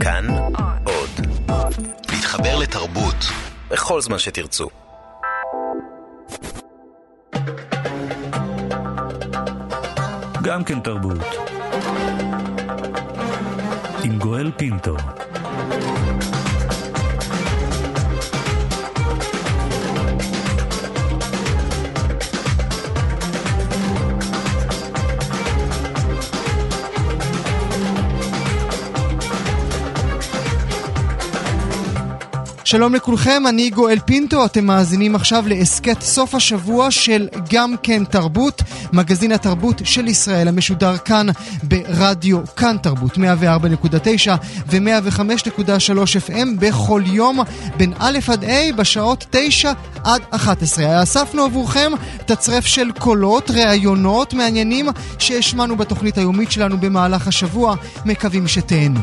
כאן עוד. להתחבר לתרבות בכל זמן שתרצו. גם כן תרבות. עם גואל פינטו. שלום לכולכם, אני גואל פינטו, אתם מאזינים עכשיו להסכת סוף השבוע של גם כן תרבות, מגזין התרבות של ישראל המשודר כאן ברדיו כאן תרבות 104.9 ו-105.3 FM בכל יום בין א' עד ה' בשעות 9 עד 11. אספנו עבורכם תצרף של קולות, ראיונות מעניינים שהשמענו בתוכנית היומית שלנו במהלך השבוע, מקווים שתהנו.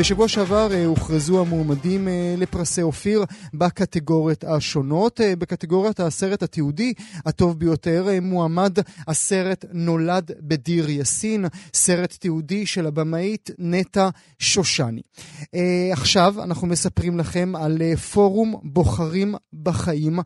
בשבוע שעבר אה, הוכרזו המועמדים אה, לפרסי אופיר בקטגוריות השונות. אה, בקטגוריית הסרט התיעודי הטוב ביותר מועמד הסרט נולד בדיר יאסין, סרט תיעודי של הבמאית נטע שושני. עכשיו אנחנו מספרים לכם על פורום בוחרים בחיים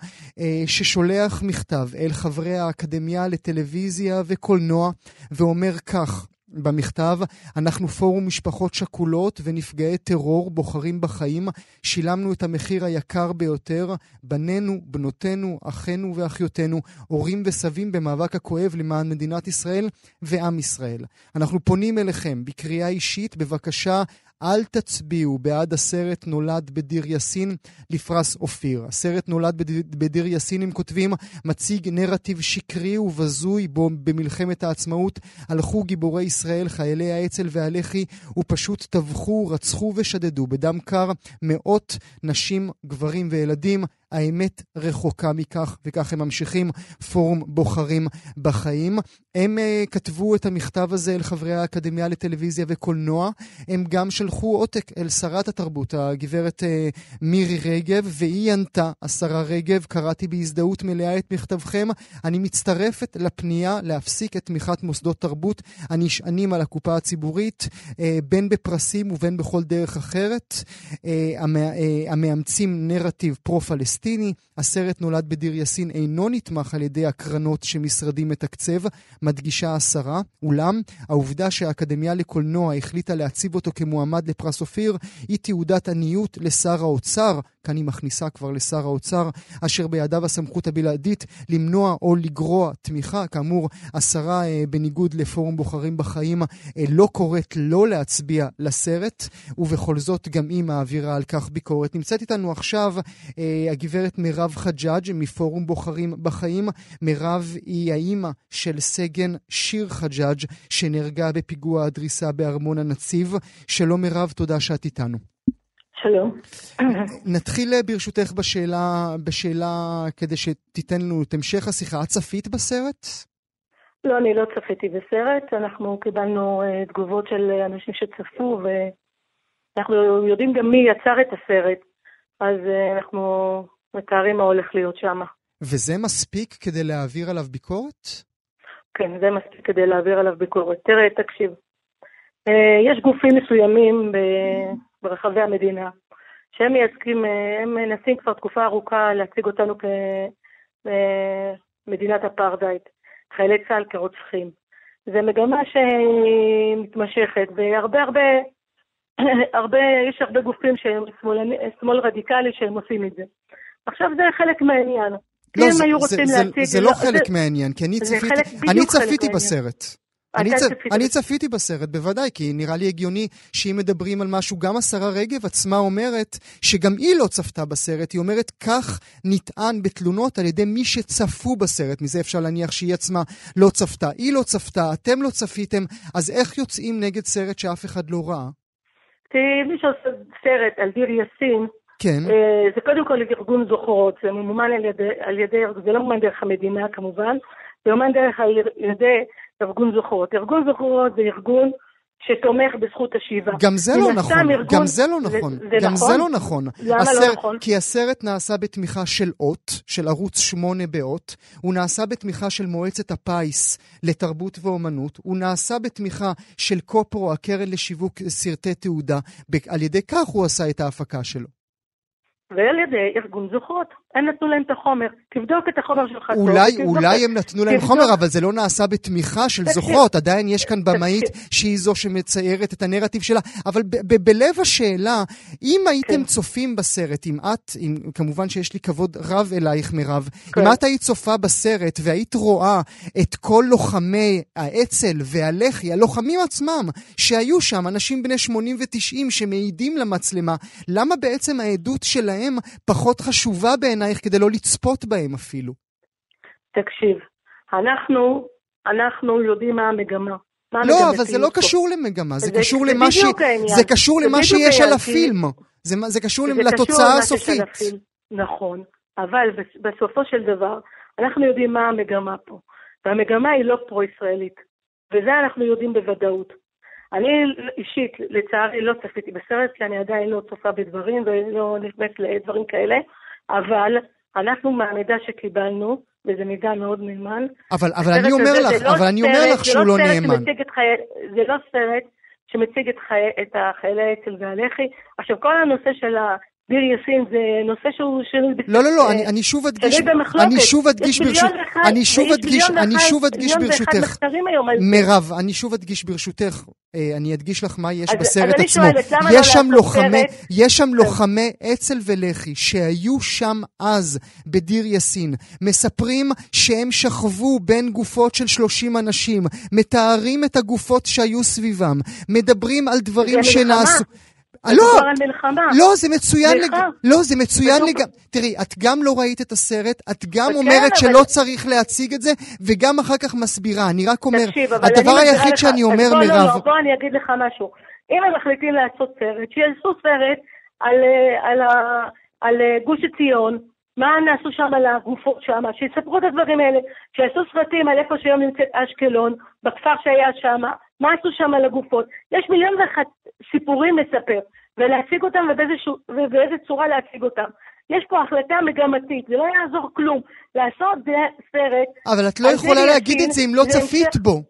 ששולח מכתב אל חברי האקדמיה לטלוויזיה וקולנוע ואומר כך במכתב, אנחנו פורום משפחות שכולות ונפגעי טרור בוחרים בחיים. שילמנו את המחיר היקר ביותר, בנינו, בנותינו, אחינו ואחיותינו, הורים וסבים במאבק הכואב למען מדינת ישראל ועם ישראל. אנחנו פונים אליכם בקריאה אישית, בבקשה אל תצביעו בעד הסרט נולד בדיר יאסין לפרס אופיר. הסרט נולד בדיר יאסין, הם כותבים, מציג נרטיב שקרי ובזוי בו במלחמת העצמאות הלכו גיבורי ישראל, חיילי האצ"ל והלח"י, ופשוט טבחו, רצחו ושדדו בדם קר מאות נשים, גברים וילדים. האמת רחוקה מכך, וכך הם ממשיכים, פורום בוחרים בחיים. הם uh, כתבו את המכתב הזה אל חברי האקדמיה לטלוויזיה וקולנוע. הם גם שלחו עותק אל שרת התרבות, הגברת uh, מירי רגב, והיא ענתה, השרה רגב, קראתי בהזדהות מלאה את מכתבכם. אני מצטרפת לפנייה להפסיק את תמיכת מוסדות תרבות הנשענים על הקופה הציבורית, uh, בין בפרסים ובין בכל דרך אחרת, uh, המא, המאמצים נרטיב פרו-פלסטיני. פלסטיני. הסרט נולד בדיר יאסין אינו נתמך על ידי הקרנות שמשרדי מתקצב, מדגישה השרה. אולם, העובדה שהאקדמיה לקולנוע החליטה להציב אותו כמועמד לפרס אופיר, היא תעודת עניות לשר האוצר, כאן היא מכניסה כבר לשר האוצר, אשר בידיו הסמכות הבלעדית למנוע או לגרוע תמיכה. כאמור, השרה, אה, בניגוד לפורום בוחרים בחיים, אה, לא קוראת לא להצביע לסרט, ובכל זאת גם היא מעבירה על כך ביקורת. נמצאת איתנו עכשיו אה, הגברת מירב חג'אג' מפורום בוחרים בחיים. מירב היא האימא של סגן שיר חג'אג' שנהרגה בפיגוע הדריסה בארמון הנציב. שלום מירב, תודה שאת איתנו. שלום. נתחיל ברשותך בשאלה, בשאלה כדי שתיתן לנו את המשך השיחה. את צפית בסרט? לא, אני לא צפיתי בסרט. אנחנו קיבלנו uh, תגובות של אנשים שצפו, ואנחנו יודעים גם מי יצר את הסרט, אז uh, אנחנו מתארים מה הולך להיות שם. וזה מספיק כדי להעביר עליו ביקורת? כן, זה מספיק כדי להעביר עליו ביקורת. תראה, תקשיב. Uh, יש גופים מסוימים ב... ברחבי המדינה, שהם מייצגים, אה, הם מנסים כבר תקופה ארוכה להציג אותנו כמדינת אפרטהייד, חיילי צה"ל כרוצחים. זו מגמה שמתמשכת, והרבה הרבה, הרבה, יש הרבה גופים שהם שמאל, שמאל רדיקלי שהם עושים את זה. עכשיו זה חלק מהעניין. לא, זה, זה, זה, זה לא חלק זה, מהעניין, כי אני צפיתי, אני צפיתי בסרט. אני, צ... אני צפיתי בסרט, בוודאי, כי נראה לי הגיוני שאם מדברים על משהו, גם השרה רגב עצמה אומרת שגם היא לא צפתה בסרט, היא אומרת כך נטען בתלונות על ידי מי שצפו בסרט, מזה אפשר להניח שהיא עצמה לא צפתה. היא לא צפתה, אתם לא צפיתם, אז איך יוצאים נגד סרט שאף אחד לא ראה? מי שעושה סרט על דיר יאסין, כן. אה, זה קודם כל ארגון זוכרות, זה ממומן על ידי, על ידי, זה לא ממומן דרך המדינה כמובן, זה ממומן דרך על ידי ארגון זוכרות. ארגון זוכרות זה ארגון שתומך בזכות השיבה. גם זה לא נכון, ארגון, גם זה לא נכון, זה, זה גם נכון? זה לא נכון. למה הסר... לא נכון? כי הסרט נעשה בתמיכה של אות, של ערוץ 8 באות, הוא נעשה בתמיכה של מועצת הפיס לתרבות ואומנות, הוא נעשה בתמיכה של קופרו, הקרן לשיווק סרטי תעודה, על ידי כך הוא עשה את ההפקה שלו. ועל ידי ארגון זוכרות. הם נתנו להם את החומר. תבדוק את החומר שלך טוב. אולי, אולי הם נתנו להם תבדוק. חומר, אבל זה לא נעשה בתמיכה של תקשיב, זוכרות. עדיין יש כאן במאית שהיא זו שמציירת את הנרטיב שלה. אבל בלב השאלה, אם הייתם כן. צופים בסרט, אם את, אם, כמובן שיש לי כבוד רב אלייך, מירב, כן. אם את היית צופה בסרט והיית רואה את כל לוחמי האצ"ל והלח"י, הלוחמים עצמם, שהיו שם, אנשים בני 80 ו-90 שמעידים למצלמה, למה בעצם העדות שלהם פחות חשובה בעיניי? בעינייך כדי לא לצפות בהם אפילו? תקשיב, אנחנו, אנחנו יודעים מה המגמה. מה לא, אבל זה לא פה. קשור למגמה, זה, זה קשור למה, ש... זה קשור למה שיש על הפילם. זה, זה קשור זה לתוצאה הסופית. נכון, אבל בסופו של דבר, אנחנו יודעים מה המגמה פה. והמגמה היא לא פרו-ישראלית. וזה אנחנו יודעים בוודאות. אני אישית, לצערי, לא צפיתי בסרט, כי אני עדיין לא צופה בדברים ולא נכנסת לדברים כאלה, אבל אנחנו מהמידע שקיבלנו, וזה מידע מאוד נאמן. אבל, אבל אני אומר לך, לא אבל סרט, אני אומר לך שהוא לא, לא נאמן. חי... זה לא סרט שמציג את, חי... את החיילי האצ"ל והלח"י. עכשיו, כל הנושא של ה... דיר יאסין זה נושא שהוא שנוי לא, לא, לא, אני, אני שוב אדגיש, אני שוב אדגיש ברשות, אני שוב אדגיש, אני שוב אדגיש ברשותך, מירב, אני שוב אדגיש ברשותך, אה, אני אדגיש לך מה יש אז, בסרט אז עצמו. שואלת, יש, לא שם לוחמי, יש שם כן. לוחמי אצ"ל ולח"י שהיו שם אז בדיר יאסין, מספרים שהם שכבו בין גופות של 30 אנשים, מתארים את הגופות שהיו סביבם, מדברים על דברים שנעשו... לא, לא, זה מצוין לג... לא, זה מצוין לג... תראי, את גם לא ראית את הסרט, את גם אומרת שלא צריך להציג את זה, וגם אחר כך מסבירה. אני רק אומר, הדבר היחיד שאני אומר, מירב... לא, לא, בוא אני אגיד לך משהו. אם הם מחליטים לעשות סרט, שיעשו סרט על אה, גוש עציון, מה נעשו שם על הגופות שם, שיספרו את הדברים האלה, שיעשו סרטים על איפה שהיום נמצאת אשקלון, בכפר שהיה שם, מה עשו שם על הגופות. יש מיליון ואחת סיפורים לספר, ולהציג אותם ובאיזה צורה להציג אותם. יש פה החלטה מגמתית, זה לא יעזור כלום. לעשות סרט... אבל את לא יכולה להגיד את זה אם לא צפית בו.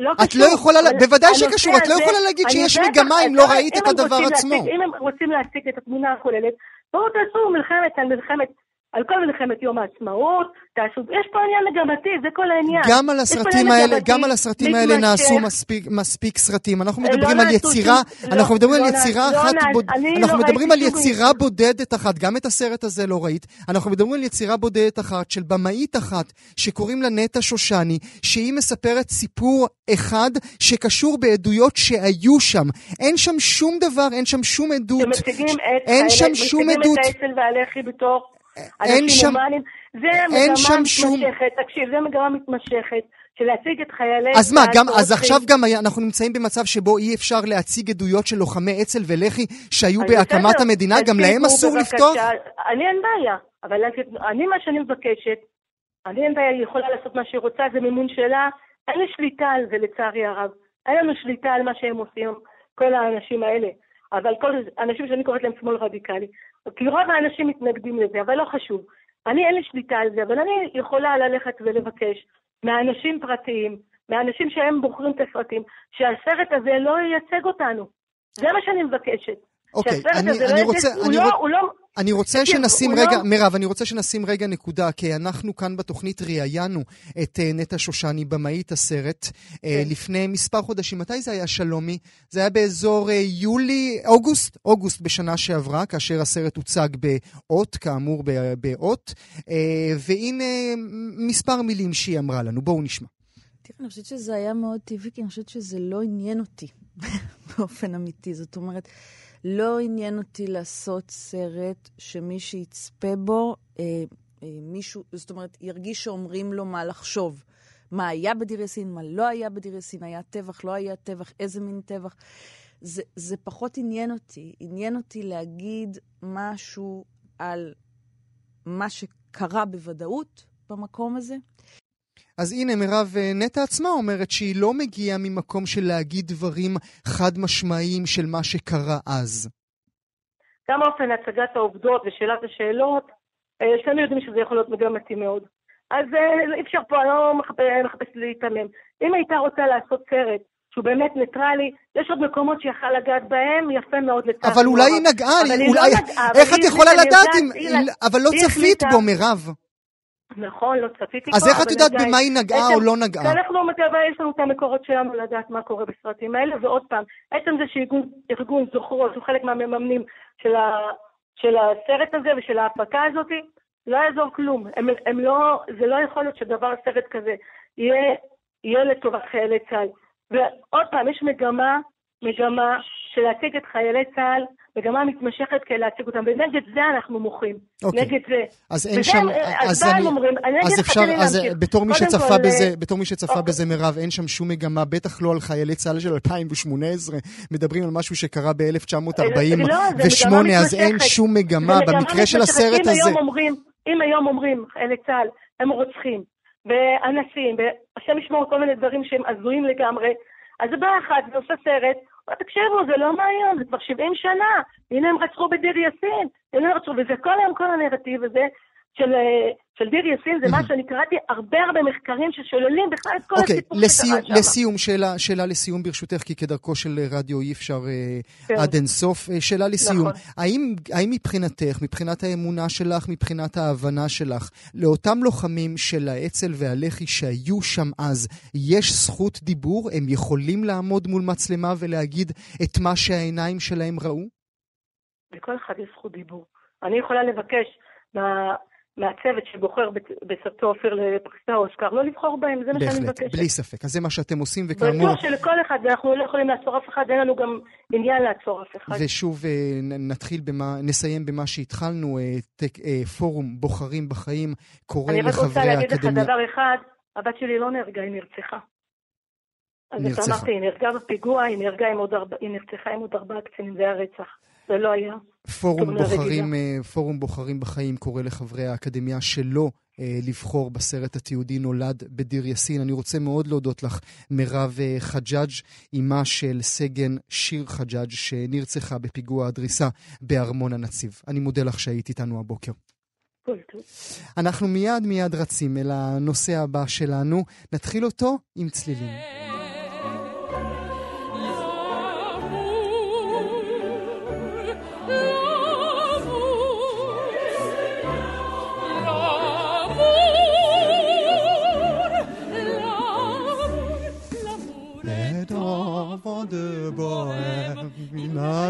לא את לא יכולה, בוודאי שקשור, את לא יכולה להגיד שיש מגמה אם לא ראית את הדבר עצמו. אם הם רוצים להציג את התמונה הכוללת, בואו תעשו מלחמת על מלחמת על כל מלחמת יום העצמאות, תעשו, יש פה עניין מגמתי, זה כל העניין. גם על הסרטים האלה, גם על הסרטים האלה נעשו מספיק, מספיק סרטים. אנחנו לא מדברים לא על יצירה, לא, אנחנו מדברים לא על יצירה לא אחת, לא בוד... אנחנו לא מדברים על יצירה בודדת אחת, גם את הסרט הזה לא ראית. אנחנו מדברים על יצירה בודדת אחת של במאית אחת, שקוראים לה נטע שושני, שהיא מספרת סיפור אחד שקשור בעדויות שהיו שם. אין שם שום דבר, אין שם שום עדות. שמציגים את, אין שם שום עדות. מציגים את האצ"ל והלח"י בתור... אין שם... זה מגמה מתמשכת, שום... תקשיב, זה מגמה מתמשכת. של להציג את חיילי... אז מה, גם, אז עכשיו גם אנחנו נמצאים במצב שבו אי אפשר להציג עדויות של לוחמי אצ"ל ולח"י שהיו בהקמת בסדר, המדינה, גם להם אסור לפתוח? אני אין בעיה, אבל אני מה שאני מבקשת, אני אין בעיה, היא יכולה לעשות מה שהיא רוצה, זה מימון שלה, אין לי שליטה על זה לצערי הרב. אין לנו שליטה על מה שהם עושים, כל האנשים האלה. אבל כל האנשים שאני קוראת להם שמאל רדיקלי. כי רוב האנשים מתנגדים לזה, אבל לא חשוב. אני אין לי שליטה על זה, אבל אני יכולה ללכת ולבקש מאנשים פרטיים, מאנשים שהם בוחרים את הסרטים, שהסרט הזה לא ייצג אותנו. זה מה שאני מבקשת. אוקיי, אני, אני, רוצה, אני, לא, רוצ... לא, אני רוצה שנשים רגע, לא... מירב, אני רוצה שנשים רגע נקודה, כי אנחנו כאן בתוכנית ראיינו את uh, נטע שושני, במאית הסרט, uh, כן. לפני מספר חודשים. מתי זה היה, שלומי? זה היה באזור uh, יולי, אוגוסט, אוגוסט בשנה שעברה, כאשר הסרט הוצג באות, כאמור באות, uh, והנה מספר מילים שהיא אמרה לנו. בואו נשמע. תראה, אני חושבת שזה היה מאוד טבעי, כי אני חושבת שזה לא עניין אותי באופן אמיתי. זאת אומרת... לא עניין אותי לעשות סרט שמי שיצפה בו, אה, אה, מישהו, זאת אומרת, ירגיש שאומרים לו מה לחשוב. מה היה בדיר יאסין, מה לא היה בדיר יאסין, היה טבח, לא היה טבח, איזה מין טבח. זה, זה פחות עניין אותי. עניין אותי להגיד משהו על מה שקרה בוודאות במקום הזה, אז הנה, מירב נטע עצמה אומרת שהיא לא מגיעה ממקום של להגיד דברים חד משמעיים של מה שקרה אז. גם אופן הצגת העובדות ושאלת השאלות, שנינו יודעים שזה יכול להיות מגמתי מאוד. אז אי אפשר פה, אני לא מחפש להיתמם. אם הייתה רוצה לעשות סרט שהוא באמת ניטרלי, יש עוד מקומות שיכל לגעת בהם, יפה מאוד לצד. אבל אולי היא נגעה, אולי... לא. איך את יכולה לדעת אם... אבל לא צפית בו, מירב. נכון, לא צפיתי. אז איך את יודעת במה היא נגעה או לא נגעה? אנחנו, יש לנו את המקורות שלנו לדעת מה קורה בסרטים האלה, ועוד פעם, עצם זה שארגון זוכרות הוא חלק מהמממנים של הסרט הזה ושל ההפקה הזאת, לא יעזור כלום. הם, הם לא, זה לא יכול להיות שדבר, סרט כזה, יהיה, יהיה לטובת חיילי צה"ל. ועוד פעם, יש מגמה, מגמה של להציג את חיילי צה"ל, מגמה מתמשכת כדי להציג אותם, ונגד זה אנחנו מוחים. אוקיי. נגד זה. אז אין שם, אז, אז אני, אומרים, אז אפשר, אז בתור מי שצפה כל, בזה, בתור מי שצפה. אוקיי. בזה, מירב, אין שם שום מגמה, בטח לא על חיילי צה"ל של 2018, מדברים על משהו שקרה ב-1948, לא, אז אין שום מגמה, במקרה של הסרט הזה. היום אומרים, אם היום אומרים חיילי צה"ל הם רוצחים, ואנסים, והשם ישמור כל מיני דברים שהם הזויים לגמרי, אז זה בא אחד ועושה סרט, תקשיבו, זה לא מהיום, זה כבר 70 שנה, הנה הם רצחו בדיר יאסין, הנה הם רצחו, וזה כל היום כל הנרטיב הזה של, אה, של דיר יאסין, זה מה שאני קראתי הרבה הרבה מחקרים ששוללים בכלל את כל okay, אוקיי, הסיפור שקרה שם. לסיום, שאלה, שאלה לסיום ברשותך, כי כדרכו של רדיו אי אפשר אה, כן. עד אינסוף. אה, שאלה לסיום, נכון. האם, האם מבחינתך, מבחינת האמונה שלך, מבחינת ההבנה שלך, לאותם לוחמים של האצ"ל והלח"י שהיו שם אז, יש זכות דיבור? הם יכולים לעמוד מול מצלמה ולהגיד את מה שהעיניים שלהם ראו? לכל אחד יש זכות דיבור. אני יכולה לבקש מהצוות שבוחר בסרטו אופיר לפרסי האוסקר, לא לבחור בהם, זה מה שאני מבקשת. בהחלט, בלי ספק. אז זה מה שאתם עושים, וכאמור... בטוח שלכל אחד, אנחנו לא יכולים לעצור אף אחד, אין לנו גם עניין לעצור אף אחד. ושוב, אה, נתחיל במה, נסיים במה שהתחלנו, אה, אה, פורום בוחרים בחיים, קורא לחברי האקדמיה... אני רק רוצה להגיד לך דבר אחד, הבת שלי לא נהרגה, היא נרצחה. נרצחה. אז אמרתי, היא נהרגה בפיגוע, היא נרצחה עם עוד ארבעה קצינים, זה היה רצח. זה לא היה. פורום בוחרים, אה, פורום בוחרים בחיים קורא לחברי האקדמיה שלא אה, לבחור בסרט התיעודי נולד בדיר יאסין. אני רוצה מאוד להודות לך, מירב אה, חג'אג', אימה של סגן שיר חג'אג', שנרצחה בפיגוע הדריסה בארמון הנציב. אני מודה לך שהיית איתנו הבוקר. אנחנו מיד מיד רצים אל הנושא הבא שלנו. נתחיל אותו עם צלילים.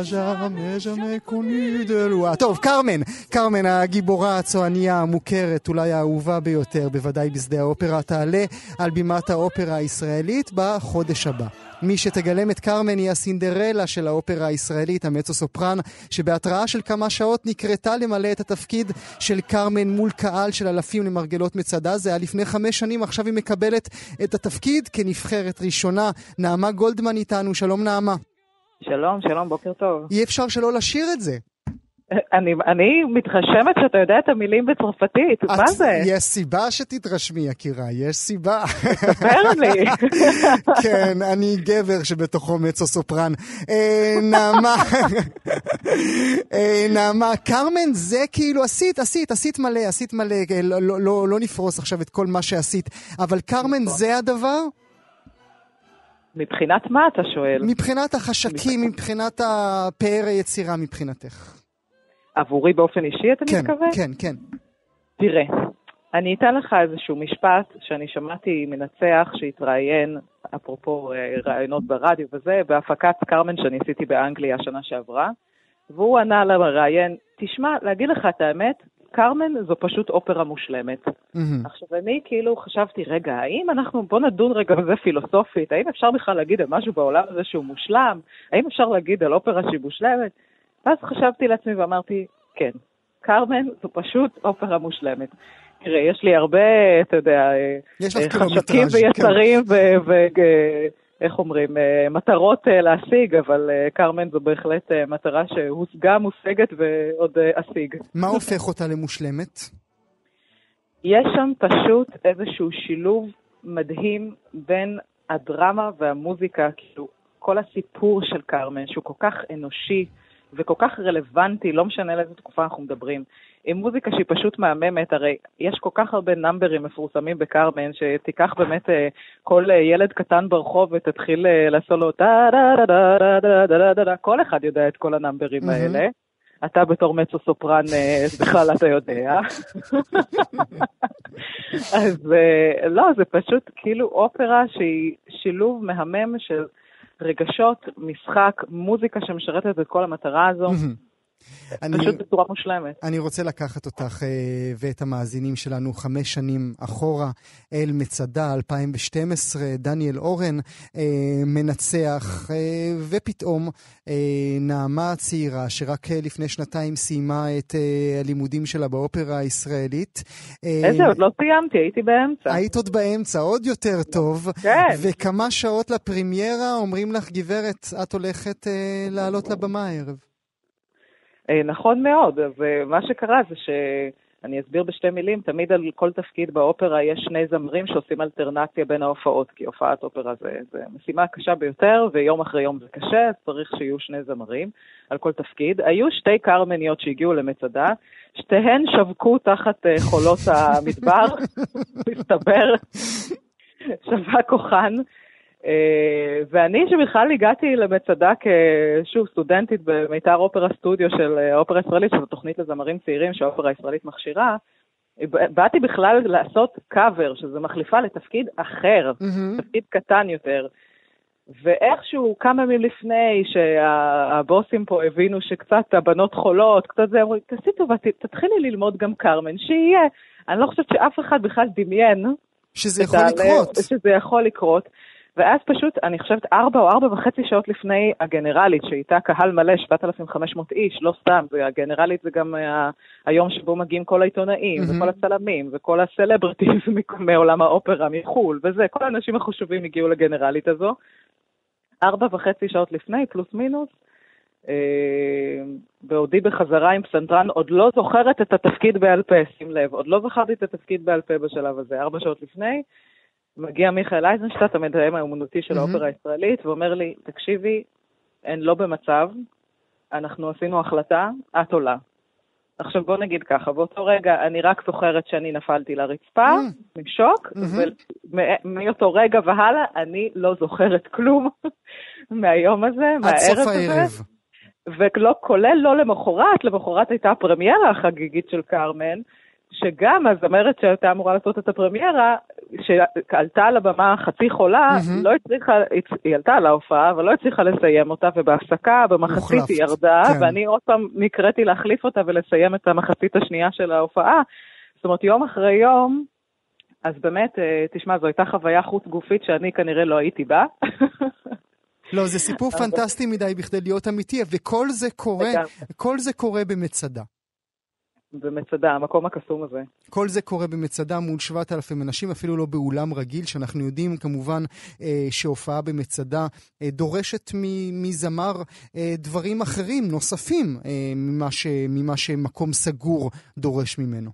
Jamais jamais connu de loi. טוב, קרמן, קרמן הגיבורה הצועניה המוכרת, אולי האהובה ביותר, בוודאי בשדה האופרה, תעלה על בימת האופרה הישראלית בחודש הבא. מי שתגלם את קרמן היא הסינדרלה של האופרה הישראלית, המצו סופרן, שבהתראה של כמה שעות נקרתה למלא את התפקיד של קרמן מול קהל של אלפים למרגלות מצדה. זה היה לפני חמש שנים, עכשיו היא מקבלת את התפקיד כנבחרת ראשונה. נעמה גולדמן איתנו, שלום נעמה. שלום, שלום, בוקר טוב. אי אפשר שלא לשיר את זה. אני, אני מתרשמת שאתה יודע את המילים בצרפתית, את, מה זה? יש סיבה שתתרשמי, יקירה, יש סיבה. תספר לי. כן, אני גבר שבתוכו מצו סופרן. אה, נעמה, אה, נעמה, קרמן, זה כאילו, עשית, עשית, עשית מלא, עשית מלא, אה, לא, לא, לא, לא נפרוס עכשיו את כל מה שעשית, אבל קרמן, נכון. זה הדבר? מבחינת מה אתה שואל? מבחינת החשקים, מבחינת הפאר היצירה מבחינתך. עבורי באופן אישי, אתה כן, מתכוון? כן, כן. תראה, אני אתן לך איזשהו משפט שאני שמעתי מנצח שהתראיין, אפרופו אה, ראיונות ברדיו וזה, בהפקת קרמן שאני עשיתי באנגליה שנה שעברה, והוא ענה למראיין, תשמע, להגיד לך את האמת, קרמן זו פשוט אופרה מושלמת. Mm-hmm. עכשיו, אני כאילו חשבתי, רגע, האם אנחנו, בוא נדון רגע בזה פילוסופית, האם אפשר בכלל להגיד על משהו בעולם הזה שהוא מושלם? האם אפשר להגיד על אופרה שהיא מושלמת? ואז חשבתי לעצמי ואמרתי, כן, קרמן זו פשוט אופרה מושלמת. תראה, יש לי הרבה, אתה יודע, חשקים ויצרים כן. ואיך אומרים, אה, מטרות אה, להשיג, אבל אה, קרמן זו בהחלט מטרה שהושגה, מושגת ועוד אשיג. מה הופך אותה למושלמת? יש שם פשוט איזשהו שילוב מדהים בין הדרמה והמוזיקה, כאילו, כל הסיפור של כרמן, שהוא כל כך אנושי וכל כך רלוונטי, לא משנה לאיזה תקופה אנחנו מדברים, עם מוזיקה שהיא פשוט מהממת, הרי יש כל כך הרבה נאמברים מפורסמים בכרמן, שתיקח באמת אה, כל אה, ילד קטן ברחוב ותתחיל אה, לעשות לו טה דה דה דה דה דה דה דה דה כל אחד יודע את כל הנאמברים האלה. אתה בתור מצו סופרן בכלל אתה יודע. אז לא, זה פשוט כאילו אופרה שהיא שילוב מהמם של רגשות, משחק, מוזיקה שמשרתת את כל המטרה הזו. אני, פשוט בצורה מושלמת. אני רוצה לקחת אותך אה, ואת המאזינים שלנו חמש שנים אחורה אל מצדה 2012, דניאל אורן אה, מנצח, אה, ופתאום נעמה הצעירה, שרק לפני שנתיים סיימה את הלימודים שלה באופרה הישראלית. איזה, עוד לא סיימתי, הייתי באמצע. היית עוד באמצע, עוד יותר טוב. כן. וכמה שעות לפרימיירה אומרים לך, גברת, את הולכת לעלות לבמה הערב. אה, נכון מאוד, ומה שקרה זה שאני אסביר בשתי מילים, תמיד על כל תפקיד באופרה יש שני זמרים שעושים אלטרנציה בין ההופעות, כי הופעת אופרה זה, זה משימה קשה ביותר, ויום אחרי יום זה קשה, אז צריך שיהיו שני זמרים על כל תפקיד. היו שתי קרמניות שהגיעו למצדה, שתיהן שווקו תחת אה, חולות המדבר, מסתבר, שווה כוחן. Uh, ואני שבכלל הגעתי למצדה כשוב סטודנטית במיתר אופרה סטודיו של אה, האופרה הישראלית, שזו תוכנית לזמרים צעירים שהאופרה הישראלית מכשירה, באתי בכלל לעשות קאבר, שזה מחליפה לתפקיד אחר, mm-hmm. תפקיד קטן יותר. ואיכשהו כמה ימים לפני שהבוסים פה הבינו שקצת הבנות חולות, קצת זה, אמרו, תעשי טובה, תתחילי ללמוד גם קרמן, שיהיה. אני לא חושבת שאף אחד בכלל דמיין. שזה יכול לקרות. שזה יכול לקרות. ואז פשוט, אני חושבת, ארבע או ארבע וחצי שעות לפני הגנרלית, שאיתה קהל מלא, 7,500 איש, לא סתם, הגנרלית זה גם ה- היום שבו מגיעים כל העיתונאים, mm-hmm. וכל הצלמים, וכל הסלבריטיז מעולם האופרה, מחו"ל, וזה, כל האנשים החשובים הגיעו לגנרלית הזו. ארבע וחצי שעות לפני, פלוס מינוס, אה, בעודי בחזרה עם פסנתרן, עוד לא זוכרת את התפקיד בעל פה, שים לב, עוד לא זכרתי את התפקיד בעל פה בשלב הזה, ארבע שעות לפני. מגיע מיכאל אייזנשטט, המתאם האומנותי של האופרה הישראלית, ואומר לי, תקשיבי, הן לא במצב, אנחנו עשינו החלטה, את עולה. עכשיו בוא נגיד ככה, באותו רגע אני רק זוכרת שאני נפלתי לרצפה, משוק, ומאותו רגע והלאה אני לא זוכרת כלום מהיום הזה, מהערב הזה. ולא, כולל לא למחרת, למחרת הייתה הפרמיירה החגיגית של קרמן, שגם הזמרת שהייתה אמורה לעשות את הפרמיירה, שעלתה על הבמה חצי חולה, mm-hmm. לא הצליחה, היא עלתה על ההופעה, אבל לא הצליחה לסיים אותה, ובהפסקה, במחצית היא ירדה, כן. ואני עוד פעם נקראתי להחליף אותה ולסיים את המחצית השנייה של ההופעה. זאת אומרת, יום אחרי יום, אז באמת, אה, תשמע, זו הייתה חוויה חוץ גופית שאני כנראה לא הייתי בה. לא, זה סיפור פנטסטי מדי בכדי להיות אמיתי, וכל זה קורה, כל זה קורה במצדה. במצדה, המקום הקסום הזה. כל זה קורה במצדה מול 7,000 אנשים, אפילו לא באולם רגיל, שאנחנו יודעים כמובן אה, שהופעה במצדה אה, דורשת מזמר אה, דברים אחרים, נוספים, אה, ממה, ש, ממה שמקום סגור דורש ממנו.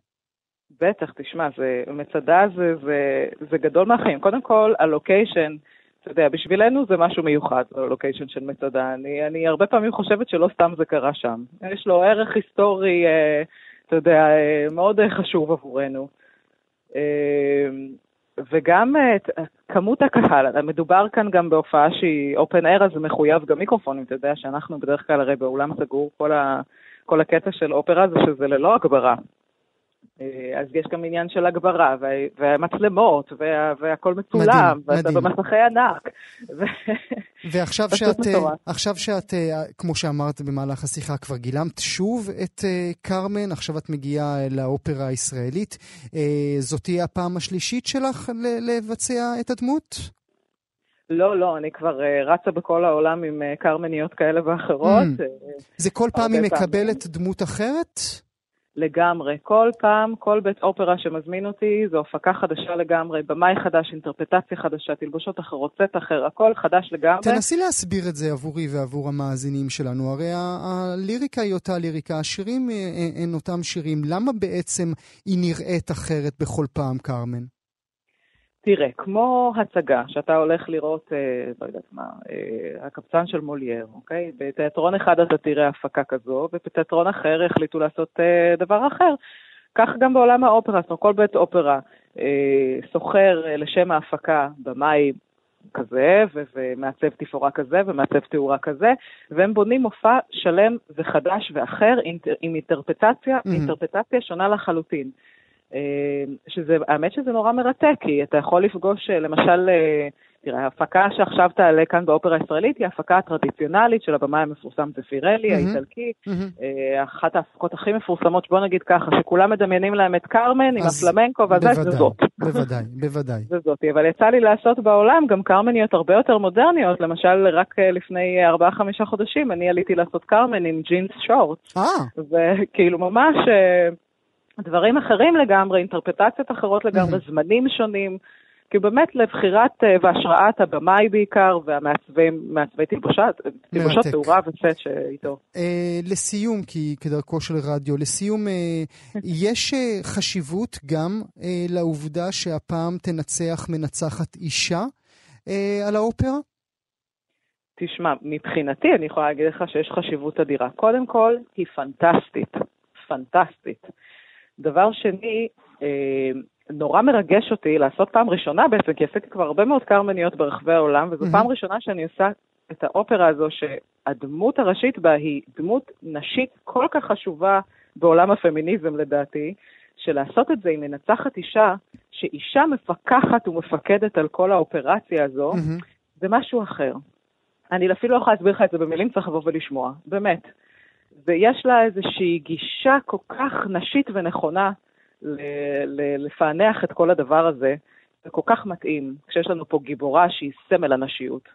בטח, תשמע, זה, מצדה זה, זה, זה גדול מהחיים. קודם כל, הלוקיישן, אתה יודע, בשבילנו זה משהו מיוחד, הלוקיישן של מצדה. אני, אני הרבה פעמים חושבת שלא סתם זה קרה שם. יש לו ערך היסטורי... אה, אתה יודע, אה, מאוד חשוב עבורנו. אה, וגם כמות הקהל, מדובר כאן גם בהופעה שהיא אופן אייר, אז מחויב גם מיקרופונים, אתה יודע שאנחנו בדרך כלל הרי באולם סגור, כל, ה, כל הקטע של אופרה זה שזה ללא הגברה. אה, אז יש גם עניין של הגברה, והמצלמות, וה, והכל מצולם, ואתה. במסכי ענק. ועכשיו שאת, אה, עכשיו שאת, אה, כמו שאמרת במהלך השיחה, כבר גילמת שוב את קרמן, עכשיו את מגיעה לאופרה הישראלית. זאת תהיה הפעם השלישית שלך לבצע את הדמות? לא, לא, אני כבר רצה בכל העולם עם קרמניות כאלה ואחרות. Mm. זה כל פעם היא מקבלת דמות אחרת? לגמרי. כל פעם, כל בית אופרה שמזמין אותי, זו הפקה חדשה לגמרי, במאי חדש, אינטרפטציה חדשה, תלבושות אחרות, סט אחר, הכל חדש לגמרי. תנסי להסביר את זה עבורי ועבור המאזינים שלנו. הרי הליריקה היא אותה ליריקה, השירים אה, אה, הם אותם שירים. למה בעצם היא נראית אחרת בכל פעם, קרמן? תראה, כמו הצגה שאתה הולך לראות, אה, לא יודעת מה, אה, הקבצן של מולייר, אוקיי? בתיאטרון אחד אתה תראה הפקה כזו, ובתיאטרון אחר החליטו לעשות אה, דבר אחר. כך גם בעולם האופרה, זאת אומרת, כל בית אופרה אה, סוחר אה, לשם ההפקה במאי כזה, ו- ומעצב תפאורה כזה, ומעצב תאורה כזה, והם בונים מופע שלם וחדש ואחר, אינטר, עם אינטרפטציה, mm-hmm. אינטרפטציה שונה לחלוטין. אה, שזה, האמת שזה נורא מרתק, כי אתה יכול לפגוש, אה, למשל, אה, תראה, ההפקה שעכשיו תעלה כאן באופרה הישראלית היא ההפקה הטרדיציונלית של הבמאי המפורסם זפירלי, mm-hmm. האיטלקי, mm-hmm. אחת ההפקות הכי מפורסמות, בוא נגיד ככה, שכולם מדמיינים להם את קרמן עם הפלמנקו וזה, זה זאת. בוודאי, בוודאי. זה זאת, אבל יצא לי לעשות בעולם גם קרמניות הרבה יותר מודרניות, למשל, רק לפני 4-5 חודשים אני עליתי לעשות קרמן עם ג'ינס שורט. אה. וכאילו ממש... דברים אחרים לגמרי, אינטרפטציות אחרות לגמרי, זמנים שונים, כי באמת לבחירת אה, והשראת הבמאי בעיקר, והמעצבי תלבושות, תאורה וסט שאיתו. אה, לסיום, כי כדרכו של רדיו, לסיום, אה, יש חשיבות גם לעובדה שהפעם תנצח מנצחת אישה על האופרה? תשמע, מבחינתי אני יכולה להגיד לך שיש חשיבות אדירה. קודם כל, היא פנטסטית. פנטסטית. דבר שני, אה, נורא מרגש אותי לעשות פעם ראשונה בעצם, כי עשיתי כבר הרבה מאוד קרמניות ברחבי העולם, וזו mm-hmm. פעם ראשונה שאני עושה את האופרה הזו, שהדמות הראשית בה היא דמות נשית כל כך חשובה בעולם הפמיניזם לדעתי, שלעשות את זה עם מנצחת אישה, שאישה מפקחת ומפקדת על כל האופרציה הזו, mm-hmm. זה משהו אחר. אני אפילו לא יכולה להסביר לך את זה במילים, צריך לבוא ולשמוע, באמת. ויש לה איזושהי גישה כל כך נשית ונכונה לפענח את כל הדבר הזה, זה כל כך מתאים, כשיש לנו פה גיבורה שהיא סמל הנשיות.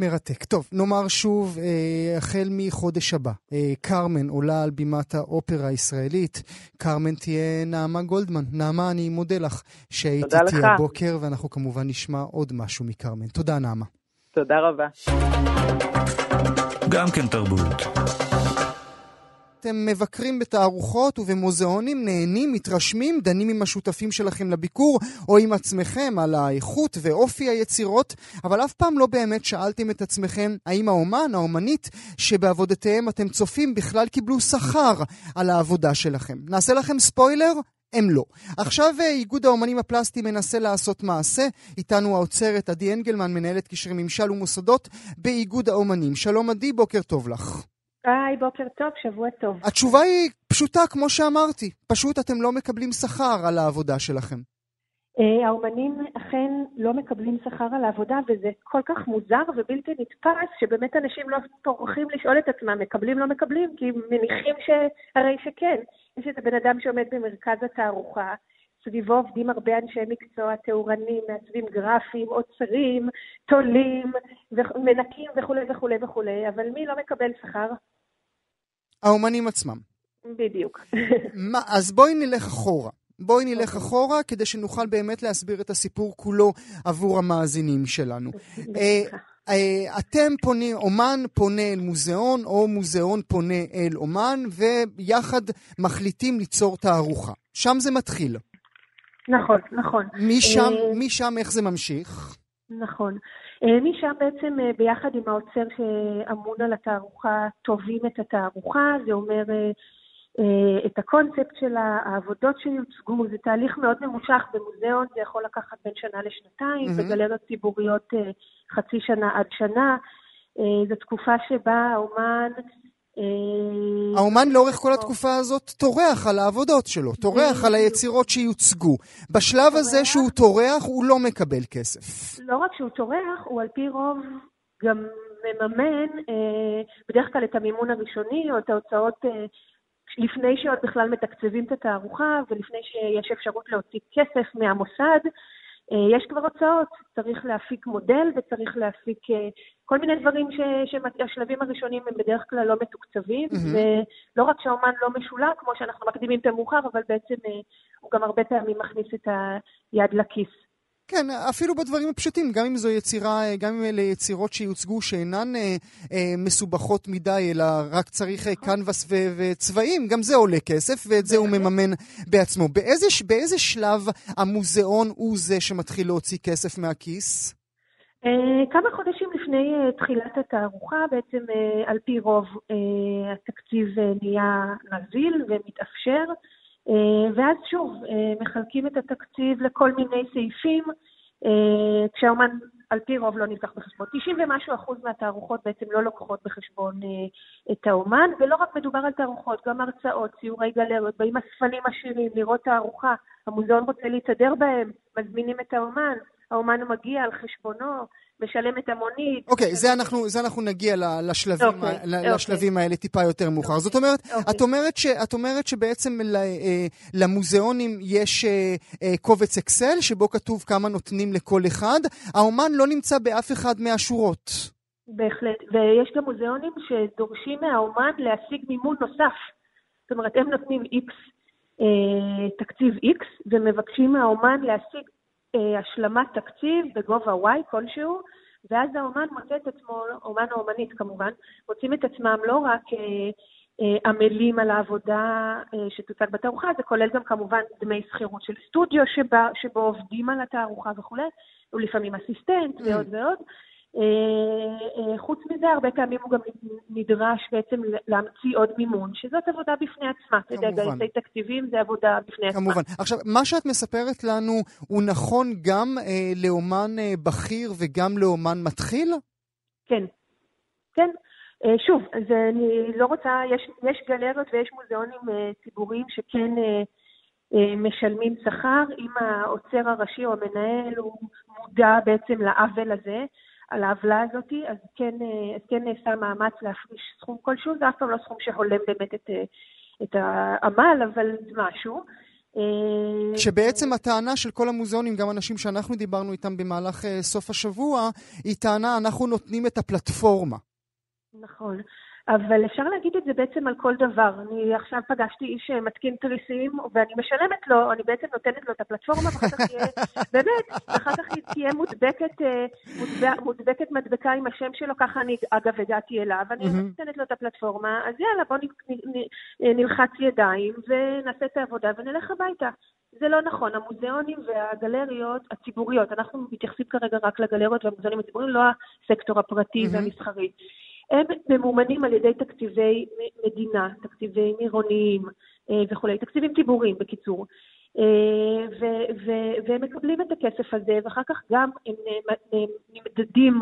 מרתק. טוב, נאמר שוב, אה, החל מחודש הבא, אה, קרמן עולה על בימת האופרה הישראלית. קרמן תהיה נעמה גולדמן. נעמה, אני מודה לך שהיית איתי הבוקר, ואנחנו כמובן נשמע עוד משהו מקרמן. תודה, נעמה. תודה רבה. גם כן תרבות. אתם מבקרים בתערוכות ובמוזיאונים, נהנים, מתרשמים, דנים עם השותפים שלכם לביקור או עם עצמכם על האיכות ואופי היצירות, אבל אף פעם לא באמת שאלתם את עצמכם האם האומן, האומנית, שבעבודתיהם אתם צופים בכלל קיבלו שכר על העבודה שלכם. נעשה לכם ספוילר? הם לא. עכשיו אה, איגוד האומנים הפלסטיים מנסה לעשות מעשה. איתנו האוצרת עדי אנגלמן, מנהלת קשרי ממשל ומוסדות באיגוד האומנים. שלום עדי, בוקר טוב לך. היי, בוקר טוב, שבוע טוב. התשובה היא פשוטה, כמו שאמרתי. פשוט אתם לא מקבלים שכר על העבודה שלכם. Uh, האומנים אכן לא מקבלים שכר על העבודה, וזה כל כך מוזר ובלתי נתפס, שבאמת אנשים לא טורחים לשאול את עצמם, מקבלים, לא מקבלים, כי מניחים שהרי שכן. יש את הבן אדם שעומד במרכז התערוכה, סביבו עובדים הרבה אנשי מקצוע, תאורנים, מעצבים גרפיים, עוצרים, תולים, מנקים וכולי וכולי וכולי, אבל מי לא מקבל שכר? האומנים עצמם. בדיוק. מה, אז בואי נלך אחורה. בואי נלך okay. אוקיי. אחורה כדי שנוכל באמת להסביר את הסיפור כולו עבור המאזינים שלנו. אה, אה, אתם פונים, אומן פונה אל מוזיאון, או מוזיאון פונה אל אומן, ויחד מחליטים ליצור תערוכה. שם זה מתחיל. נכון, נכון. משם, אה, משם איך זה ממשיך? נכון. אה, משם בעצם אה, ביחד עם האוצר שאמון על התערוכה תובעים את התערוכה, זה אומר את הקונספט של העבודות שיוצגו, זה תהליך מאוד ממושך במוזיאון, זה יכול לקחת בין שנה לשנתיים, mm-hmm. בגלריות ציבוריות חצי שנה עד שנה. זו תקופה שבה האומן האומן לאורך כל התקופה הזאת טורח על העבודות שלו, טורח על היצירות שיוצגו. בשלב הזה שהוא טורח, הוא לא מקבל כסף. לא רק שהוא טורח, הוא על פי רוב גם מממן אה, בדרך כלל את המימון הראשוני או את ההוצאות אה, לפני שעוד בכלל מתקצבים את התערוכה ולפני שיש אפשרות להוציא כסף מהמוסד. יש כבר הוצאות, צריך להפיק מודל וצריך להפיק כל מיני דברים שהשלבים הראשונים הם בדרך כלל לא מתוקצבים, mm-hmm. ולא רק שהאומן לא משולם, כמו שאנחנו מקדימים את המאוחר, אבל בעצם אה, הוא גם הרבה פעמים מכניס את היד לכיס. כן, אפילו בדברים הפשוטים, גם אם זו יצירה, גם אם אלה יצירות שיוצגו שאינן אה, אה, מסובכות מדי, אלא רק צריך אה, קנבס ו- וצבעים, גם זה עולה כסף, ואת זה הוא מממן בעצמו. באיזה, באיזה שלב המוזיאון הוא זה שמתחיל להוציא כסף מהכיס? Uh, כמה חודשים לפני uh, תחילת התערוכה, בעצם על פי רוב התקציב נהיה נזיל ומתאפשר. אה, ואז שוב, אה, מחלקים את התקציב לכל מיני סעיפים, אה, כשהאומן על פי רוב לא נלקח בחשבון. 90 ומשהו אחוז מהתערוכות בעצם לא לוקחות בחשבון את האומן, ולא רק מדובר על תערוכות, גם הרצאות, ציורי גלריות, באים אספנים עשירים לראות תערוכה, המוזיאון רוצה להתהדר בהם, מזמינים את האומן, האומן מגיע על חשבונו, משלם את המונית. אוקיי, okay, זה, אנחנו, זה אנחנו נגיע לשלבים, okay, אוקיי, ה, לשלבים okay. האלה טיפה יותר מאוחר. Okay. זאת אומרת, okay. אוקיי. את, אומרת ש, את אומרת שבעצם אה, למוזיאונים יש אה, אה, קובץ אקסל, שבו כתוב כמה נותנים לכל אחד, האומן לא נמצא באף אחד מהשורות. בהחלט, ויש גם מוזיאונים שדורשים מהאומן להשיג מימון נוסף. זאת אומרת, הם נותנים איקס, תקציב איקס, ומבקשים מהאומן להשיג אה, השלמת תקציב בגובה Y כלשהו, ואז האומן מוצא את עצמו, אומן או אומנית כמובן, מוצאים את עצמם לא רק אה, אה, עמלים על העבודה שתוצג בתערוכה, זה כולל גם כמובן דמי שכירות של סטודיו שבה, שבו עובדים על התערוכה וכולי, ולפעמים אסיסטנט ועוד ועוד. אה, אה, חוץ מזה, הרבה פעמים הוא גם נדרש בעצם להמציא עוד מימון, שזאת עבודה בפני עצמה. אתה יודע, גייסי תקציבים זה עבודה בפני עצמה. כמובן. עכשיו, מה שאת מספרת לנו הוא נכון גם אה, לאומן אה, בכיר וגם לאומן מתחיל? כן, כן. אה, שוב, אז אני לא רוצה, יש, יש גלריות ויש מוזיאונים אה, ציבוריים שכן... אה, משלמים שכר, אם האוצר הראשי או המנהל הוא מודע בעצם לעוול הזה, על העוולה הזאת, אז כן, אה, אז כן נעשה מאמץ להפריש סכום כלשהו, זה אף פעם לא סכום שהולם באמת את, אה, את העמל, אבל משהו. אה, שבעצם הטענה של כל המוזיאונים, גם אנשים שאנחנו דיברנו איתם במהלך סוף השבוע, היא טענה, אנחנו נותנים את הפלטפורמה. נכון. אבל אפשר להגיד את זה בעצם על כל דבר. אני עכשיו פגשתי איש שמתקין תריסים, ואני משלמת לו, אני בעצם נותנת לו את הפלטפורמה, ואחר כך תהיה, באמת, ואחר כך תהיה מודבקת, אה, מודבק, מודבקת מדבקה עם השם שלו, ככה אני אגב הגעתי אליו, אני נותנת לו את הפלטפורמה, אז יאללה, בוא נלחץ ידיים ונעשה את העבודה ונלך הביתה. זה לא נכון, המוזיאונים והגלריות הציבוריות, אנחנו מתייחסים כרגע רק לגלריות והמוזיאונים הציבוריים, לא הסקטור הפרטי והמסחרי. הם ממומנים על ידי תקציבי מדינה, תקציבים עירוניים אה, וכולי, תקציבים ציבוריים בקיצור. אה, והם מקבלים את הכסף הזה, ואחר כך גם הם נמדדים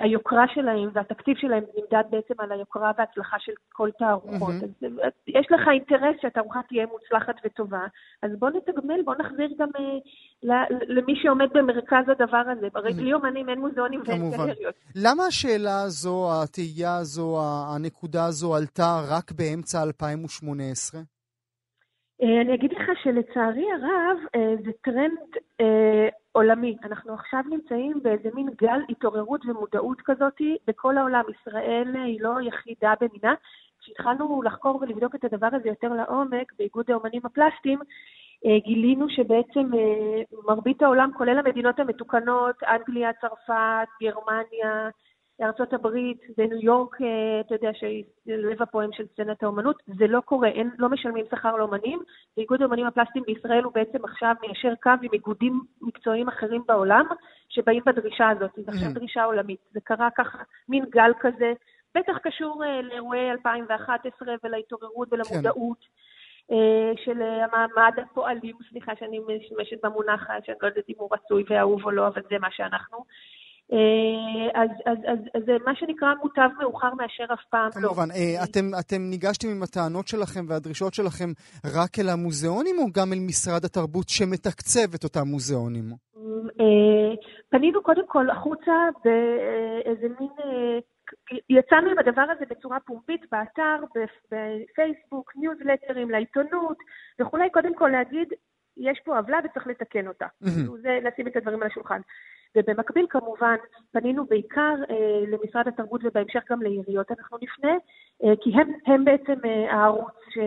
היוקרה שלהם והתקציב שלהם נמדד בעצם על היוקרה וההצלחה של כל תערוכות. Mm-hmm. אז יש לך אינטרס שהתערוכה תהיה מוצלחת וטובה, אז בוא נתגמל, בוא נחזיר גם אה, למי שעומד במרכז הדבר הזה. הרי בלי אומנים אין מוזיאונים ואין גלריות. למה השאלה הזו, התהייה הזו, הנקודה הזו עלתה רק באמצע 2018? אה, אני אגיד לך שלצערי הרב אה, זה טרנד עולמי. אנחנו עכשיו נמצאים באיזה מין גל התעוררות ומודעות כזאת בכל העולם. ישראל היא לא יחידה במינה. כשהתחלנו לחקור ולבדוק את הדבר הזה יותר לעומק באיגוד האומנים הפלסטיים, אה, גילינו שבעצם אה, מרבית העולם, כולל המדינות המתוקנות, אנגליה, צרפת, גרמניה, ארצות הברית וניו יורק, אה, אתה יודע, שהיא לב הפועם של סצנת האומנות, זה לא קורה, אין, לא משלמים שכר לאומנים, ואיגוד האומנים הפלסטיים בישראל הוא בעצם עכשיו מיישר קו עם איגודים מקצועיים אחרים בעולם, שבאים בדרישה הזאת, זו עכשיו mm-hmm. דרישה עולמית. זה קרה ככה, מין גל כזה, בטח קשור אה, לאירועי 2011 ולהתעוררות ולמודעות. כן. של המעמד הפועלים, סליחה שאני משתמשת במונח שאני לא יודעת אם הוא רצוי ואהוב או לא, אבל זה מה שאנחנו. אה, אז, אז, אז, אז זה מה שנקרא מוטב מאוחר מאשר אף פעם לא. כמובן. לא. אתם, אתם ניגשתם עם הטענות שלכם והדרישות שלכם רק אל המוזיאונים או גם אל משרד התרבות שמתקצב את אותם מוזיאונים? אה, פנינו קודם כל החוצה באיזה מין... יצאנו עם הדבר הזה בצורה פומבית באתר, בפייסבוק, ניוזלטרים, לעיתונות וכולי, קודם כל להגיד, יש פה עוולה וצריך לתקן אותה. זה לשים את הדברים על השולחן. ובמקביל כמובן פנינו בעיקר אה, למשרד התרבות ובהמשך גם לעיריות אנחנו נפנה, אה, כי הם, הם בעצם אה, הערוץ ש,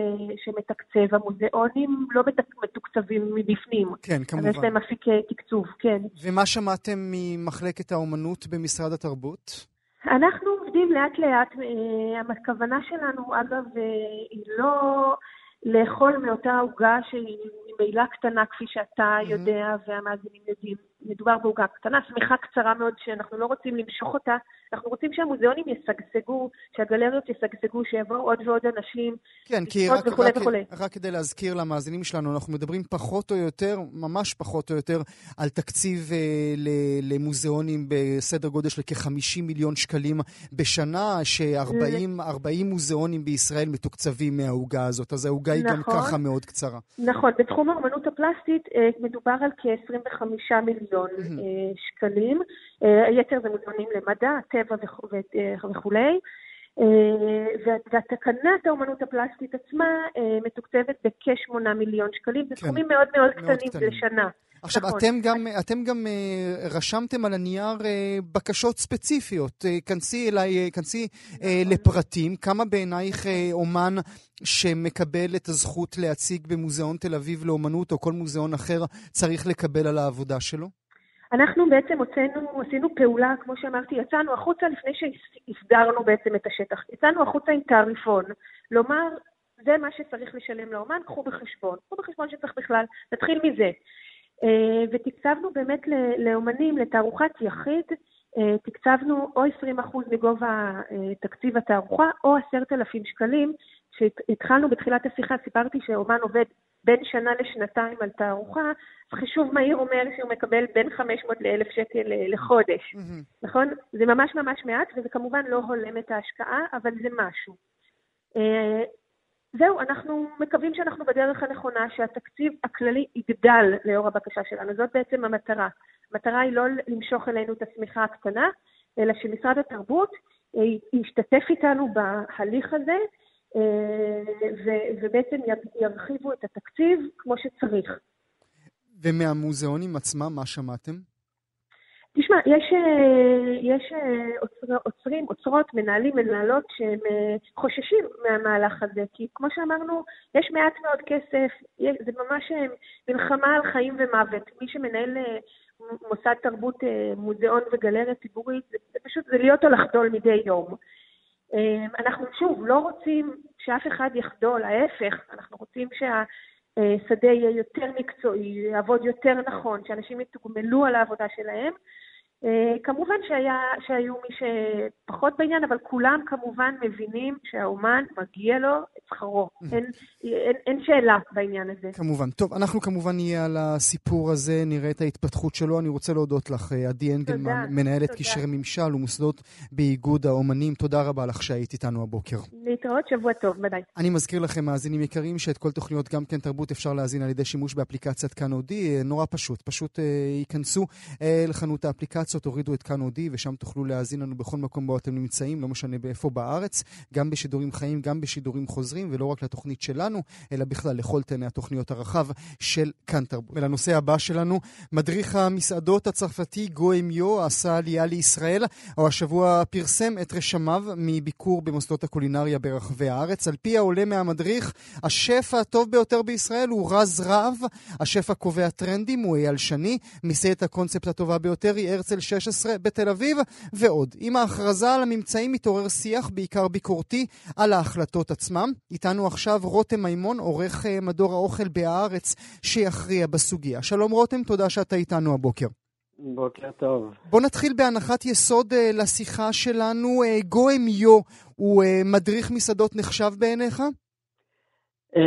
שמתקצב, המוזיאונים לא מתוקצבים מבפנים. כן, כמובן. אבל יש להם אפיק אה, תקצוב, כן. ומה שמעתם ממחלקת האומנות במשרד התרבות? אנחנו עובדים לאט לאט, אה, הכוונה שלנו אגב אה, היא לא לאכול מאותה עוגה שהיא ממילא קטנה כפי שאתה יודע והמאזינים יודעים. מדובר בעוגה קטנה, שמיכה קצרה מאוד שאנחנו לא רוצים למשוך אותה, אנחנו רוצים שהמוזיאונים ישגשגו, שהגלריות ישגשגו, שיבואו עוד ועוד אנשים, כן, כי רק, וכולי רק, וכולי. רק כדי להזכיר למאזינים שלנו, אנחנו מדברים פחות או יותר, ממש פחות או יותר, על תקציב אה, למוזיאונים בסדר גודל של כ-50 מיליון שקלים בשנה, ש-40 מוזיאונים בישראל מתוקצבים מהעוגה הזאת, אז העוגה נכון, היא גם נכון. ככה מאוד קצרה. נכון, בתחום האמנות הפלסטית אה, מדובר על כ-25 מיליון. מיליון mm-hmm. שקלים. אה, היתר זה מוזיאונים למדע, טבע אה, וכולי. והתקנת האומנות הפלסטית עצמה מתוקצבת בכ-8 מיליון שקלים. זה כן. סכומים מאוד מאוד קטנים לשנה. עכשיו, נכון. אתם גם, אתם גם uh, רשמתם על הנייר uh, בקשות ספציפיות. Uh, כנסי אליי, כנסי uh, לפרטים. כמה בעינייך אומן שמקבל את הזכות להציג במוזיאון תל אביב לאומנות, או כל מוזיאון אחר, צריך לקבל על העבודה שלו? אנחנו בעצם הוצאנו, עשינו פעולה, כמו שאמרתי, יצאנו החוצה לפני שהסדרנו בעצם את השטח. יצאנו החוצה עם תעריפון. לומר, זה מה שצריך לשלם לאומן, קחו בחשבון. קחו בחשבון שצריך בכלל, נתחיל מזה. אה, ותקצבנו באמת לאומנים, לתערוכת יחיד, אה, תקצבנו או 20% מגובה אה, תקציב התערוכה או 10,000 שקלים. כשהתחלנו בתחילת השיחה, סיפרתי שאומן עובד בין שנה לשנתיים על תערוכה, חישוב מהיר אומר שהוא מקבל בין 500 ל-1,000 שקל לחודש, mm-hmm. נכון? זה ממש ממש מעט, וזה כמובן לא הולם את ההשקעה, אבל זה משהו. זהו, אנחנו מקווים שאנחנו בדרך הנכונה, שהתקציב הכללי יגדל לאור הבקשה שלנו. זאת בעצם המטרה. המטרה היא לא למשוך אלינו את השמיכה הקטנה, אלא שמשרד התרבות אה, ישתתף איתנו בהליך הזה, אה, ובעצם ירחיבו את התקציב כמו שצריך. ומהמוזיאונים עצמם, מה שמעתם? תשמע, יש, אה, יש אה, עוצרים, אוצרות, מנהלים, מנהלות שהם אה, חוששים מהמהלך הזה, כי כמו שאמרנו, יש מעט מאוד כסף, זה ממש מלחמה על חיים ומוות. מי שמנהל מוסד תרבות, מוזיאון וגלריה ציבורית, זה, זה פשוט, זה להיות או לחדול מדי יום. אנחנו שוב לא רוצים שאף אחד יחדול, ההפך, אנחנו רוצים שהשדה יהיה יותר מקצועי, יעבוד יותר נכון, שאנשים יתוגמלו על העבודה שלהם. אה, כמובן שהיה, שהיו מי שפחות בעניין, אבל כולם כמובן מבינים שהאומן מגיע לו את שכרו. Mm. אין, אין, אין שאלה בעניין הזה. כמובן. טוב, אנחנו כמובן נהיה על הסיפור הזה, נראה את ההתפתחות שלו. אני רוצה להודות לך, אה, עדי אנגלמן, מנהלת קשרי ממשל ומוסדות באיגוד האומנים. תודה רבה לך שהיית איתנו הבוקר. להתראות, שבוע טוב, ביי. אני מזכיר לכם, מאזינים יקרים, שאת כל תוכניות גם כן תרבות אפשר להזין על ידי שימוש באפליקציית כאן אודי. אה, נורא פשוט, פשוט ייכנסו לחנות האפליקציות. האפליקציות, הורידו את כאן אודי, ושם תוכלו להאזין לנו בכל מקום בו אתם נמצאים, לא משנה באיפה בארץ, גם בשידורים חיים, גם בשידורים חוזרים, ולא רק לתוכנית שלנו, אלא בכלל לכל תנאי התוכניות הרחב של כאן תרבות. ולנושא הבא שלנו, מדריך המסעדות הצרפתי גואמיו עשה עלייה לישראל, או השבוע פרסם את רשמיו מביקור במוסדות הקולינריה ברחבי הארץ. על פי העולה מהמדריך, השף הטוב ביותר בישראל הוא רז רהב, השף הקובע טרנדים הוא אייל שני, מסעדת הקונספט הטובה ביותר היא הרצל 16 בתל אביב, ועוד. עם ההכרזה על הממצאים מתעורר שיח, בעיקר ביקורתי, על ההחלטות עצמם. איתנו עכשיו רותם מימון, עורך אה, מדור האוכל בהארץ, שיכריע בסוגיה. שלום רותם, תודה שאתה איתנו הבוקר. בוקר טוב. בוא נתחיל בהנחת יסוד uh, לשיחה שלנו. Uh, גואם יו הוא uh, מדריך מסעדות נחשב בעיניך? Uh,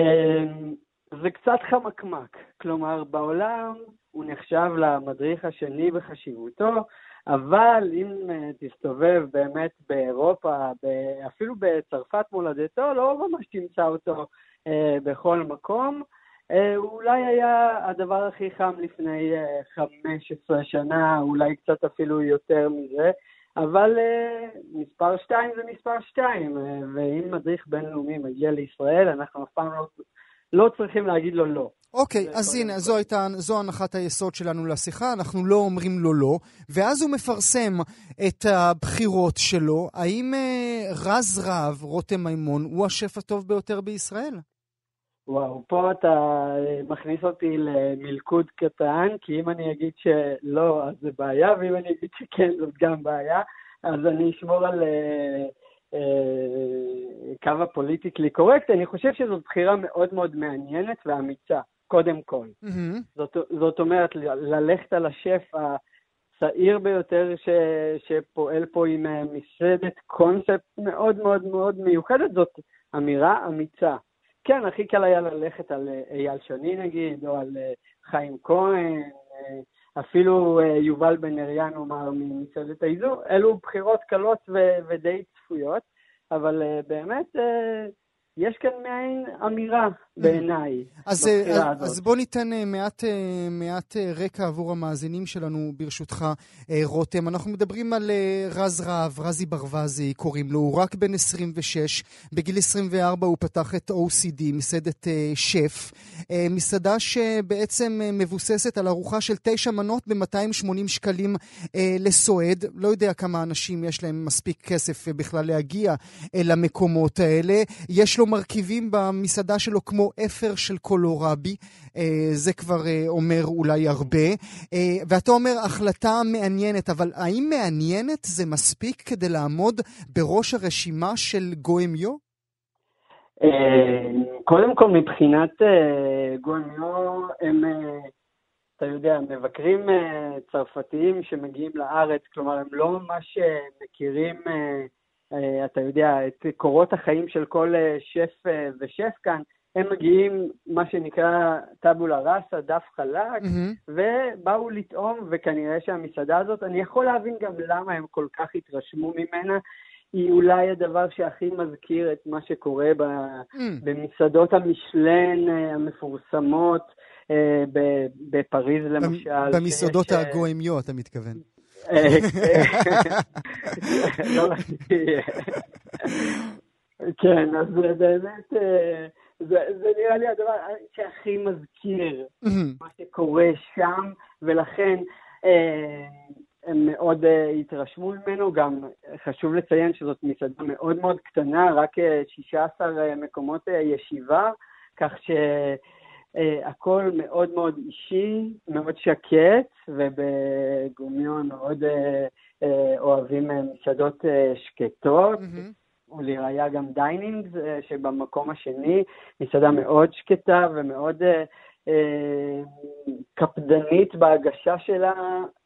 זה קצת חמקמק. כלומר, בעולם הוא נחשב למדריך השני בחשיבותו, אבל אם אה, תסתובב באמת באירופה, אפילו בצרפת מולדתו, לא ממש תמצא אותו אה, בכל מקום. אה, אולי היה הדבר הכי חם לפני 15 שנה, אולי קצת אפילו יותר מזה, אבל מספר 2 זה מספר 2, ואם מדריך בינלאומי מגיע לישראל, אנחנו אף פעם לא לא צריכים להגיד לו לא. אוקיי, okay, אז הנה, זו הייתה, זו הנחת היסוד שלנו לשיחה, אנחנו לא אומרים לו לא, ואז הוא מפרסם את הבחירות שלו. האם uh, רז רהב, רותם מימון, הוא השף הטוב ביותר בישראל? וואו, פה אתה אה, מכניס אותי למלכוד קטן, כי אם אני אגיד שלא, אז זה בעיה, ואם אני אגיד שכן, זאת גם בעיה. אז אני אשמור על אה, אה, קו הפוליטיקלי קורקט. אני חושב שזו בחירה מאוד מאוד מעניינת ואמיצה, קודם כל. Mm-hmm. זאת, זאת אומרת, ללכת על השף הצעיר ביותר ש, שפועל פה עם אה, מסעדת קונספט מאוד מאוד מאוד מיוחדת, זאת אמירה אמיצה. כן, הכי קל היה ללכת על אה, אייל שני נגיד, או על חיים כהן, אפילו יובל בן אריאן, נאמר, ממסעדת האיזור, אלו בחירות קלות ודי צפויות, אבל באמת יש כאן מעין אמירה בעיניי. אז, אה, אז בוא ניתן אה, מעט, אה, מעט רקע עבור המאזינים שלנו, ברשותך, רותם. אנחנו מדברים על רז רהב, רזי ברווזי קוראים לו, הוא רק בן 26. בגיל 24 הוא פתח את OCD, מסעדת שף. מסעדה שבעצם מבוססת על ארוחה של תשע מנות ב-280 שקלים לסועד. לא יודע כמה אנשים יש להם מספיק כסף בכלל להגיע למקומות האלה. יש לו מרכיבים במסעדה שלו כמו אפר של קולורבי, אה, זה כבר אה, אומר אולי הרבה. אה, ואתה אומר, החלטה מעניינת, אבל האם מעניינת זה מספיק כדי לעמוד בראש הרשימה של גוימיו? קודם כל, מבחינת גוימיו, הם, אתה יודע, מבקרים צרפתיים שמגיעים לארץ, כלומר, הם לא ממש מכירים... אה, אתה יודע, את קורות החיים של כל אה, שף אה, ושף כאן, הם מגיעים, מה שנקרא טאבולה ראסה, דף חלק, mm-hmm. ובאו לטעום, וכנראה שהמסעדה הזאת, אני יכול להבין גם למה הם כל כך התרשמו ממנה. היא אולי הדבר שהכי מזכיר את מה שקורה ב, mm. במסעדות המשלן המפורסמות, בפריז למשל. במסעדות ש... הגוימיו, אתה מתכוון. לא כן, אז באמת, אה, זה, נראה לי הדבר שהכי מזכיר מה שקורה שם, ולכן אה, הם מאוד אה, התרשמו ממנו. גם חשוב לציין שזאת מסעדה מאוד מאוד קטנה, רק 16 מקומות ישיבה, כך ש... אה, הכל מאוד מאוד אישי, מאוד שקט, ובגו מיו מאוד אה, אה, אוהבים אה, מסעדות אה, שקטות. ולראיה גם Dinings, שבמקום השני, מסעדה מאוד שקטה ומאוד אה, קפדנית בהגשה שלה,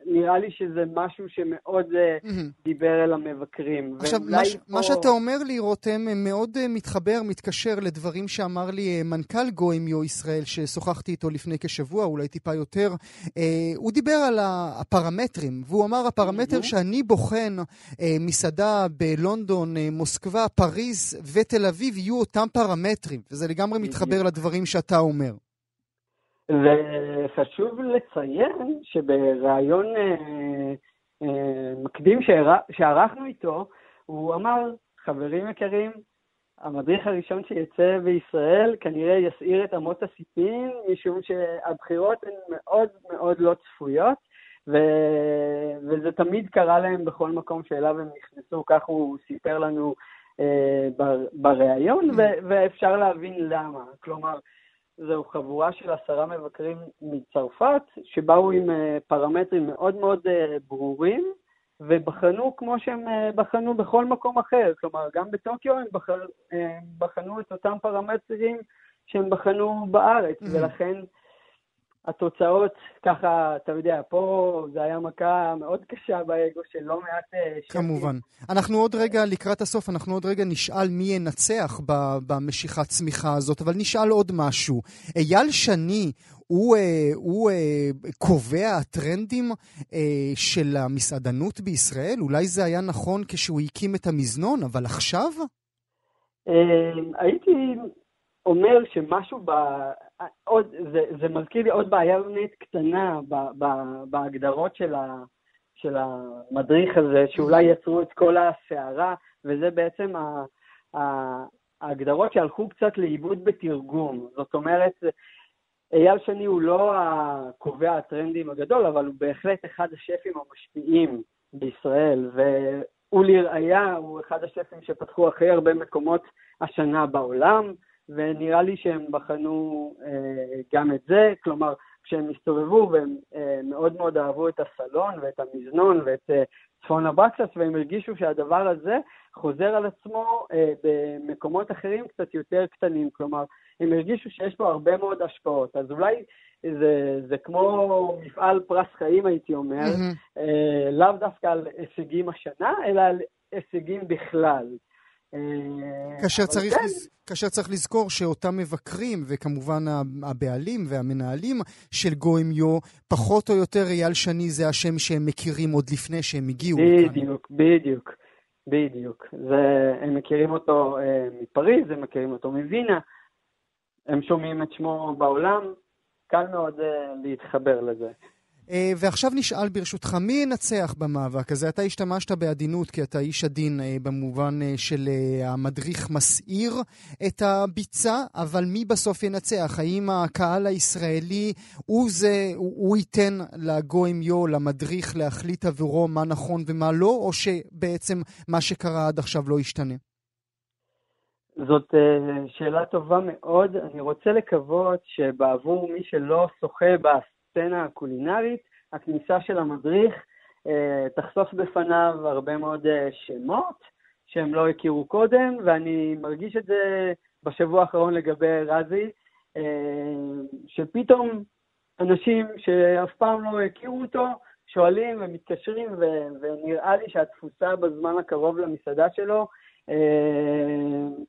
נראה לי שזה משהו שמאוד mm-hmm. דיבר אל המבקרים. עכשיו, מה. פה... מה שאתה אומר לי, רותם, מאוד אה, מתחבר, מתקשר לדברים שאמר לי מנכ"ל גוימיו ישראל, ששוחחתי איתו לפני כשבוע, אולי טיפה יותר. הוא דיבר על הפרמטרים, והוא אמר, הפרמטר. שאני בוחן מסעדה בלונדון, מוסקבה, פריז ותל אביב, יהיו אותם פרמטרים, וזה לגמרי מתחבר לדברים שאתה אומר. וחשוב לציין שבריאיון אה, אה, מקדים שערכנו איתו, הוא אמר, חברים יקרים, המדריך הראשון שיצא בישראל כנראה יסעיר את אמות הסיפין, משום שהבחירות הן מאוד מאוד לא צפויות, ו... וזה תמיד קרה להם בכל מקום שאליו הם נכנסו, כך הוא סיפר לנו אה, בריאיון, ו... ואפשר להבין למה. כלומר, זהו חבורה של עשרה מבקרים מצרפת, שבאו עם אה, פרמטרים מאוד מאוד אה, ברורים, ובחנו כמו שהם אה, בחנו בכל מקום אחר. כלומר, גם בטוקיו הם בחנו, הם בחנו את אותם פרמטרים שהם בחנו בארץ, mm-hmm. ולכן התוצאות, ככה, אתה יודע, פה זה היה מכה מאוד קשה באגו של לא מעט... אה, כמובן. אנחנו עוד רגע, לקראת הסוף, אנחנו עוד רגע נשאל מי ינצח במשיכת צמיחה הזאת, אבל נשאל עוד משהו. אייל שני, הוא, אה, הוא אה, קובע הטרנדים של המסעדנות בישראל? אולי זה היה נכון כשהוא הקים את המזנון, אבל עכשיו? הייתי אומר שמשהו ב... עוד, זה, זה מזכיר לי עוד בעיה באמת קטנה ב, ב, בהגדרות של, ה, של המדריך הזה, שאולי יצרו את כל הסערה, וזה בעצם ה, ה, ההגדרות שהלכו קצת לאיבוד בתרגום. זאת אומרת, אייל שני הוא לא הקובע הטרנדים הגדול, אבל הוא בהחלט אחד השפים המשפיעים בישראל, והוא לראיה, הוא אחד השפים שפתחו הכי הרבה מקומות השנה בעולם, ונראה לי שהם בחנו אה, גם את זה, כלומר, כשהם הסתובבו והם אה, מאוד מאוד אהבו את הסלון ואת המזנון ואת אה, צפון הבקסס, והם הרגישו שהדבר הזה חוזר על עצמו אה, במקומות אחרים קצת יותר קטנים, כלומר, הם הרגישו שיש פה הרבה מאוד השפעות. אז אולי זה, זה כמו מפעל פרס חיים, הייתי אומר, mm-hmm. אה, לאו דווקא על הישגים השנה, אלא על הישגים בכלל. כאשר צריך, כן. כאשר צריך לזכור שאותם מבקרים, וכמובן הבעלים והמנהלים של גוימיו, פחות או יותר אייל שני זה השם שהם מכירים עוד לפני שהם הגיעו. בדיוק, לכאן. בדיוק, בדיוק. זה, הם מכירים אותו אה, מפריז, הם מכירים אותו מווינה, הם שומעים את שמו בעולם, קל מאוד אה, להתחבר לזה. אה, ועכשיו נשאל ברשותך, מי ינצח במאבק הזה? אתה השתמשת בעדינות כי אתה איש עדין אה, במובן אה, של המדריך מסעיר את הביצה, אבל מי בסוף ינצח? האם הקהל הישראלי הוא זה, הוא, הוא ייתן יו, למדריך, להחליט עבורו מה נכון ומה לא, או שבעצם מה שקרה עד עכשיו לא ישתנה? זאת שאלה טובה מאוד. אני רוצה לקוות שבעבור מי שלא שוחה הסצנה הקולינרית, הכניסה של המדריך אה, תחשוף בפניו הרבה מאוד אה, שמות שהם לא הכירו קודם, ואני מרגיש את זה בשבוע האחרון לגבי רזי, אה, שפתאום אנשים שאף פעם לא הכירו אותו, שואלים ומתקשרים, ו- ונראה לי שהתפוסה בזמן הקרוב למסעדה שלו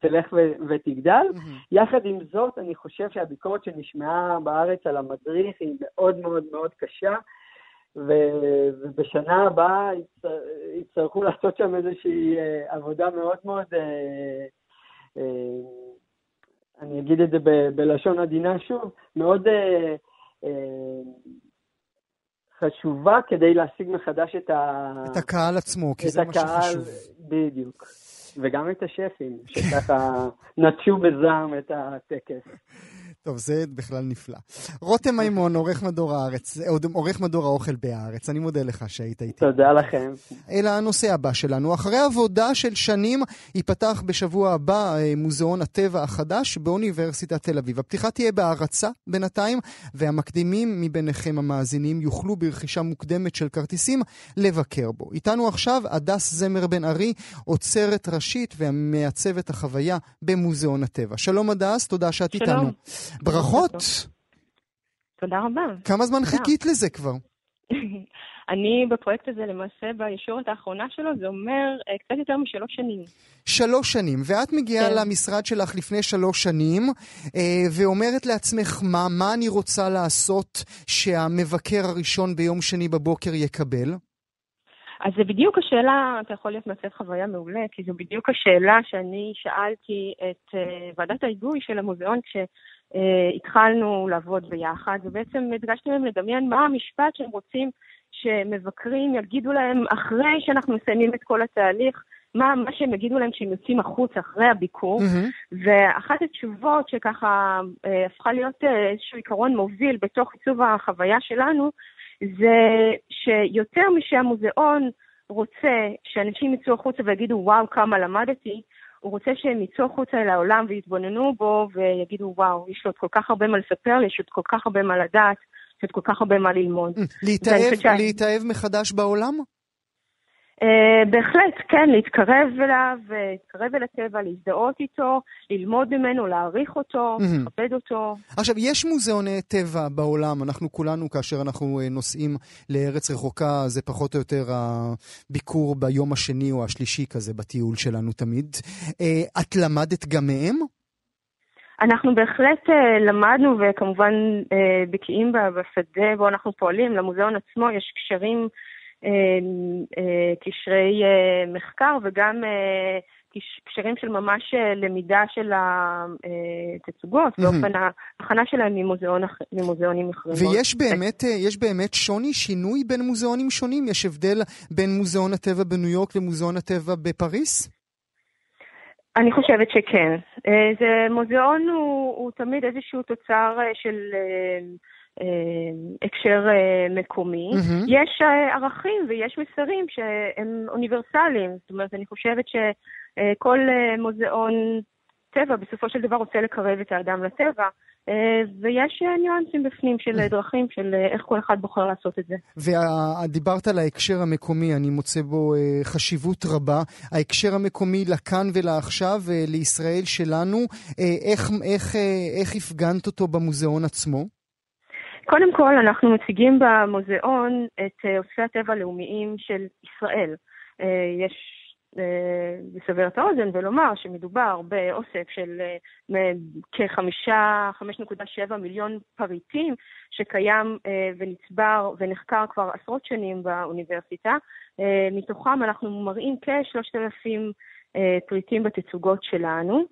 תלך ו- ותגדל. Mm-hmm. יחד עם זאת, אני חושב שהביקורת שנשמעה בארץ על המדריך היא מאוד מאוד מאוד קשה, ו- ובשנה הבאה יצטרכו לעשות שם איזושהי אה, עבודה מאוד מאוד, אה, אני אגיד את זה ב- בלשון עדינה שוב, מאוד חשובה כדי להשיג מחדש את ה... את הקהל עצמו, כי זה מה שחשוב. בדיוק. וגם את השפים, שככה נטשו בזעם את הטקס. טוב, זה בכלל נפלא. רותם מימון, עורך מדור הארץ, עורך מדור האוכל בהארץ, אני מודה לך שהיית איתי. תודה לכם. אלא הנושא הבא שלנו. אחרי עבודה של שנים, ייפתח בשבוע הבא אה, מוזיאון הטבע החדש באוניברסיטת תל אביב. הפתיחה תהיה בהערצה בינתיים, והמקדימים מביניכם המאזינים יוכלו ברכישה מוקדמת של כרטיסים לבקר בו. איתנו עכשיו הדס זמר בן ארי, עוצרת ראשית ומעצבת החוויה במוזיאון הטבע. שלום הדס, תודה שאת שלום. איתנו. ברכות. תודה רבה. כמה זמן חיכית לזה כבר? אני בפרויקט הזה למעשה בישורת האחרונה שלו, זה אומר אה, קצת יותר משלוש שנים. שלוש שנים, ואת מגיעה כן. למשרד שלך לפני שלוש שנים, אה, ואומרת לעצמך, מה, מה אני רוצה לעשות שהמבקר הראשון ביום שני בבוקר יקבל? אז זה בדיוק השאלה, אתה יכול להיות מעצב חוויה מעולה, כי זו בדיוק השאלה שאני שאלתי את uh, ועדת ההיגוי של המוזיאון כשהתחלנו uh, לעבוד ביחד, ובעצם הדגשתי להם לדמיין מה המשפט שהם רוצים שמבקרים יגידו להם אחרי שאנחנו מסיימים את כל התהליך, מה, מה שהם יגידו להם כשהם יוצאים החוץ אחרי הביקור, mm-hmm. ואחת התשובות שככה uh, הפכה להיות uh, איזשהו עיקרון מוביל בתוך עיצוב החוויה שלנו, זה שיותר משהמוזיאון רוצה שאנשים יצאו החוצה ויגידו וואו כמה למדתי, הוא רוצה שהם יצאו החוצה אל העולם ויתבוננו בו ויגידו וואו, יש לו עוד כל כך הרבה מה לספר לי, יש עוד כל כך הרבה מה לדעת, יש עוד כל כך הרבה מה ללמוד. להתאהב, להתאהב מחדש בעולם? Uh, בהחלט, כן, להתקרב אליו, להתקרב אל הטבע, להזדהות איתו, ללמוד ממנו, להעריך אותו, mm-hmm. לכבד אותו. עכשיו, יש מוזיאוני טבע בעולם, אנחנו כולנו, כאשר אנחנו אה, נוסעים לארץ רחוקה, זה פחות או יותר הביקור ביום השני או השלישי כזה בטיול שלנו תמיד. Uh, את למדת גם מהם? אנחנו בהחלט למדנו וכמובן בקיאים בשדה בו אנחנו פועלים. למוזיאון עצמו יש קשרים אה, קשרי אה, מחקר וגם אה, קשרים של ממש למידה של התצוגות ואופן ההכנה שלהם ממוזיאונים אחרים. ויש באמת, יש באמת שוני, שינוי בין מוזיאונים שונים? יש הבדל בין מוזיאון הטבע בניו יורק למוזיאון הטבע בפריס? אני חושבת שכן. אה, זה מוזיאון הוא, הוא תמיד איזשהו תוצר אה, של אה, הקשר מקומי. Mm-hmm. יש ערכים ויש מסרים שהם אוניברסליים. זאת אומרת, אני חושבת שכל מוזיאון טבע בסופו של דבר רוצה לקרב את האדם לטבע. אה, ויש אה, ניואנסים בפנים של אה, דרכים של איך כל אחד בוחר לעשות את זה. ודיברת על ההקשר המקומי, אני מוצא בו חשיבות רבה. ההקשר המקומי לכאן ולעכשיו, לישראל שלנו, איך, איך, איך הפגנת אותו במוזיאון עצמו? קודם כל, אנחנו מציגים במוזיאון את אוספי הטבע הלאומיים של ישראל. יש לסבר את האוזן ולומר שמדובר באוסף של אה, כ-5.7 מיליון פריטים שקיים אה, ונצבר ונחקר כבר עשרות שנים באוניברסיטה. אה, מתוכם אנחנו מראים כ-3,000 פריטים בתצוגות שלנו,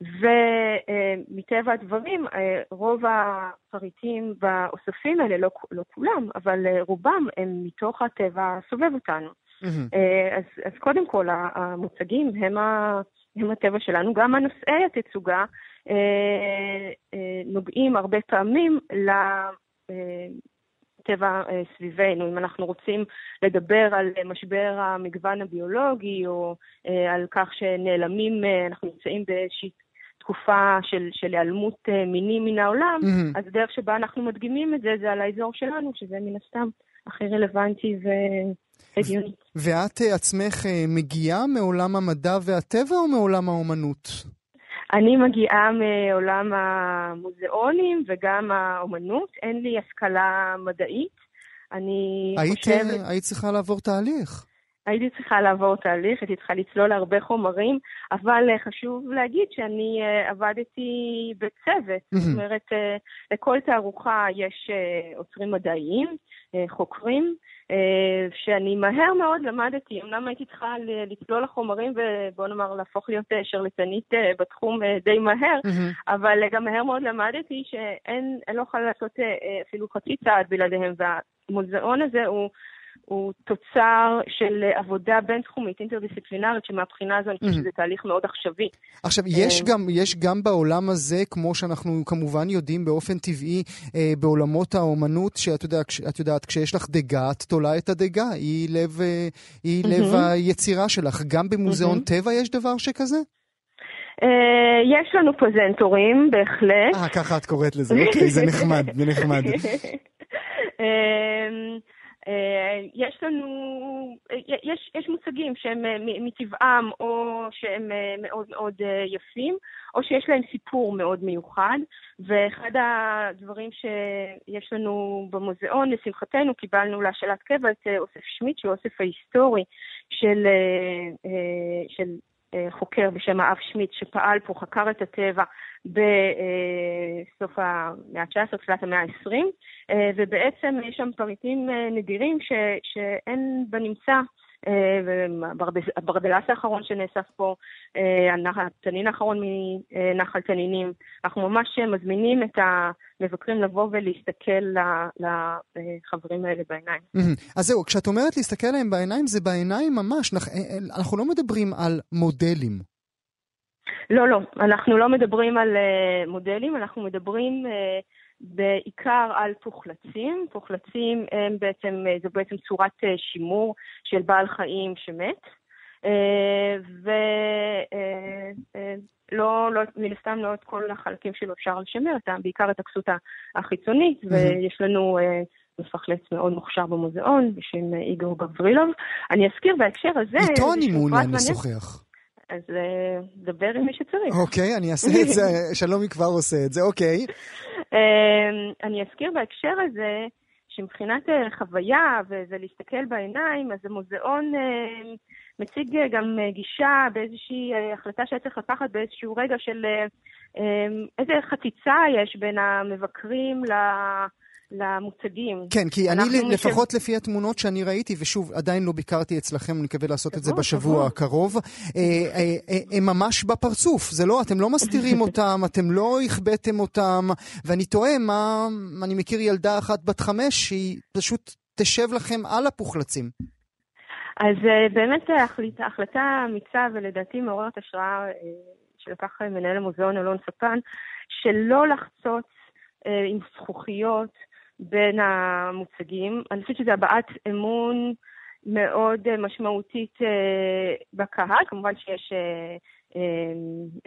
ומטבע הדברים, רוב הפריטים והאוספים האלה, לא, לא כולם, אבל רובם הם מתוך הטבע הסובב אותנו. Mm-hmm. אז, אז קודם כל, המוצגים הם, ה, הם הטבע שלנו. גם הנושאי התצוגה אה, אה, נוגעים הרבה פעמים לטבע אה, סביבנו. אם אנחנו רוצים לדבר על משבר המגוון הביולוגי, או אה, על כך שנעלמים, אה, אנחנו נמצאים באיזושהי תקופה של, של היעלמות מינים מן העולם, mm-hmm. אז הדרך שבה אנחנו מדגימים את זה זה על האזור שלנו, שזה מן הסתם הכי רלוונטי ו... ואת אה, עצמך אה, מגיעה מעולם המדע והטבע או מעולם האומנות? אני מגיעה מעולם המוזיאונים וגם האומנות. אין לי השכלה מדעית. אני היית, חושבת... היית צריכה לעבור תהליך. הייתי צריכה לעבור תהליך, הייתי צריכה לצלול להרבה חומרים, אבל חשוב להגיד שאני עבדתי בצוות. זאת אומרת, לכל תערוכה יש עוצרים מדעיים, חוקרים, אה, שאני מהר מאוד למדתי, אמנם הייתי צריכה לצלול לחומרים ובוא נאמר להפוך להיות אה, שרלטנית אה, בתחום די מהר, mm-hmm. אבל גם מהר מאוד למדתי שאין, אני לא יכולה לעשות אפילו חצי צעד בלעדיהם, והמוזיאון הזה הוא... הוא תוצר של עבודה בין-תחומית, אינטרדיסציפלינרית, שמבחינה הזו אני חושבת שזה תהליך מאוד עכשווי. עכשיו, יש גם, יש גם בעולם הזה, כמו שאנחנו כמובן יודעים באופן טבעי אה, בעולמות האומנות, שאת יודע, את יודעת, כשיש לך דגה, את תולה את הדגה, היא לב, אה, היא לב היצירה שלך. גם במוזיאון טבע יש דבר שכזה? Uh, יש לנו פוזנטורים, בהחלט. אה, ככה את קוראת לזה, אוקיי, זה נחמד, זה נחמד. אה, יש לנו, אה, יש, יש מושגים שהם אה, מטבעם או שהם מאוד מאוד יפים, או שיש להם סיפור מאוד מיוחד, ואחד הדברים שיש לנו במוזיאון, לשמחתנו, קיבלנו להשאלת קבע את אוסף שמיט, שהוא האוסף ההיסטורי של, של חוקר בשם האב שמיט, שפעל פה, חקר את הטבע בסוף המאה ה-19, תחילת המאה ה-20, אה, ובעצם יש שם פריטים אה, נדירים ש, שאין בנמצא. אה, הברדלס האחרון שנאסף פה, התנין האחרון מנחל תנינים. אנחנו ממש מזמינים את המבקרים לבוא ולהסתכל לחברים האלה בעיניים. אז זהו, כשאת אומרת להסתכל עליהם בעיניים, זה בעיניים ממש. אנחנו לא מדברים על מודלים. לא, לא, אנחנו לא מדברים על מודלים, אנחנו מדברים בעיקר על פוחלצים. פוחלצים הם בעצם, זו בעצם צורת uh, שימור של בעל חיים שמת. Uh, ולא, uh, לא, מן הסתם לא את כל החלקים שלו אפשר לשמר, בעיקר את הכסות החיצונית, mm-hmm. ויש לנו מפחלץ מאוד מוכשר במוזיאון בשם איגור גברילוב. אני אזכיר בהקשר הזה... איתו אני מעוניין לשוחח. אז uh, דבר עם מי שצריך. אוקיי, אני אעשה את זה, שלומי כבר עושה את זה, אוקיי. Uh, אני אזכיר בהקשר הזה, שמבחינת uh, חוויה ולהסתכל בעיניים, אז המוזיאון uh, מציג גם גישה באיזושהי החלטה שהיה צריך לקחת באיזשהו רגע של um, איזה חציצה יש בין המבקרים ל... למוצגים. כן, כי אני לפחות לפי התמונות שאני ראיתי, ושוב, עדיין לא ביקרתי אצלכם, אני מקווה לעשות את זה בשבוע הקרוב, אה, אה, אה, הם ממש בפרצוף, זה לא, אתם לא מסתירים אותם, אתם לא הכבאתם אותם, ואני תוהה מה, אני מכיר ילדה אחת בת חמש שהיא פשוט תשב לכם על הפוחלצים. אז באמת ההחלטה אמיצה ולדעתי מעוררת השראה שלקח מנהל המוזיאון אלון ספן, שלא לחצוץ uh, עם זכוכיות בין המוצגים. אני חושבת שזו הבעת אמון מאוד uh, משמעותית uh, בקהל, כמובן שיש uh,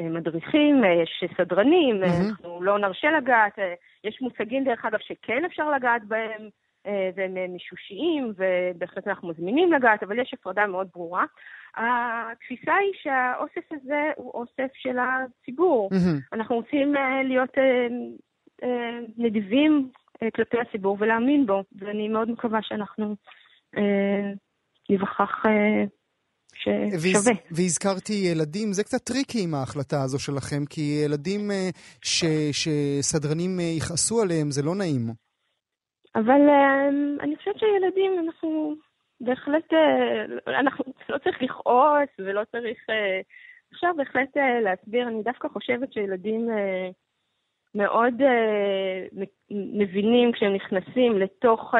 מדריכים, יש סדרנים, mm-hmm. אנחנו לא נרשה לגעת, יש מוצגים דרך אגב שכן אפשר לגעת בהם. אה, והם אה, מישושיים, ובהחלט אנחנו מזמינים לגעת, אבל יש הפרדה מאוד ברורה. התפיסה היא שהאוסף הזה הוא אוסף של הציבור. Mm-hmm. אנחנו רוצים אה, להיות נדיבים כלפי הציבור ולהאמין בו, ואני מאוד מקווה שאנחנו ניווכח ששווה. והזכרתי ילדים, זה קצת tricky עם ההחלטה הזו שלכם, כי ילדים ש, שסדרנים יכעסו עליהם, זה לא נעים. אבל אני חושבת שילדים, אנחנו בהחלט, אה, אנחנו לא צריך לכעוס ולא צריך... אה, אפשר בהחלט אה, להסביר, אני דווקא חושבת שילדים מאוד מבינים כשהם נכנסים לתוך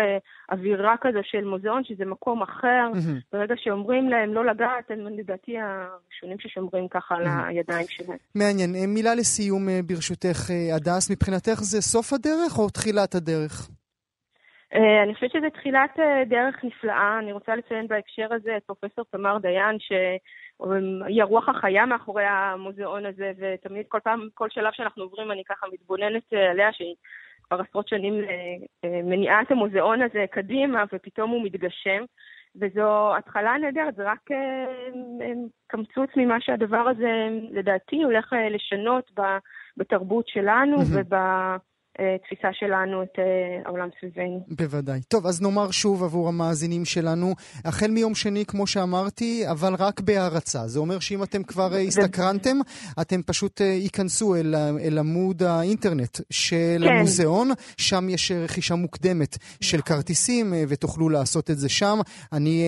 אווירה כזו של מוזיאון, שזה מקום אחר. Mm-hmm. ברגע שאומרים להם לא לגעת, הם לדעתי הראשונים ששומרים ככה על mm-hmm. הידיים שלהם. מעניין. מילה לסיום ברשותך, הדס, מבחינתך זה סוף הדרך או תחילת הדרך? אה, אני חושבת שזו תחילת אה, דרך נפלאה. אני רוצה לציין בהקשר הזה את פרופסור תמר דיין, שהיא הרוח החיה מאחורי המוזיאון הזה, ותמיד כל פעם, כל שלב שאנחנו עוברים, אני ככה מתבוננת אה, עליה, שהיא כבר עשרות שנים מניעה את המוזיאון הזה קדימה, ופתאום הוא מתגשם. וזו התחלה נהדרת, זה רק קמצוץ ממה שהדבר הזה, לדעתי, הולך לשנות בתרבות שלנו mm-hmm. וב... התפיסה שלנו את אה, העולם סביבנו. בוודאי. טוב, אז נאמר שוב עבור המאזינים שלנו, החל מיום שני, כמו שאמרתי, אבל רק בהערצה. זה אומר שאם אתם כבר אה, הסתקרנתם, אתם פשוט אה, ייכנסו אל, אל עמוד האינטרנט של כן. המוזיאון, שם יש רכישה מוקדמת של. כרטיסים, ותוכלו לעשות את זה שם. אני,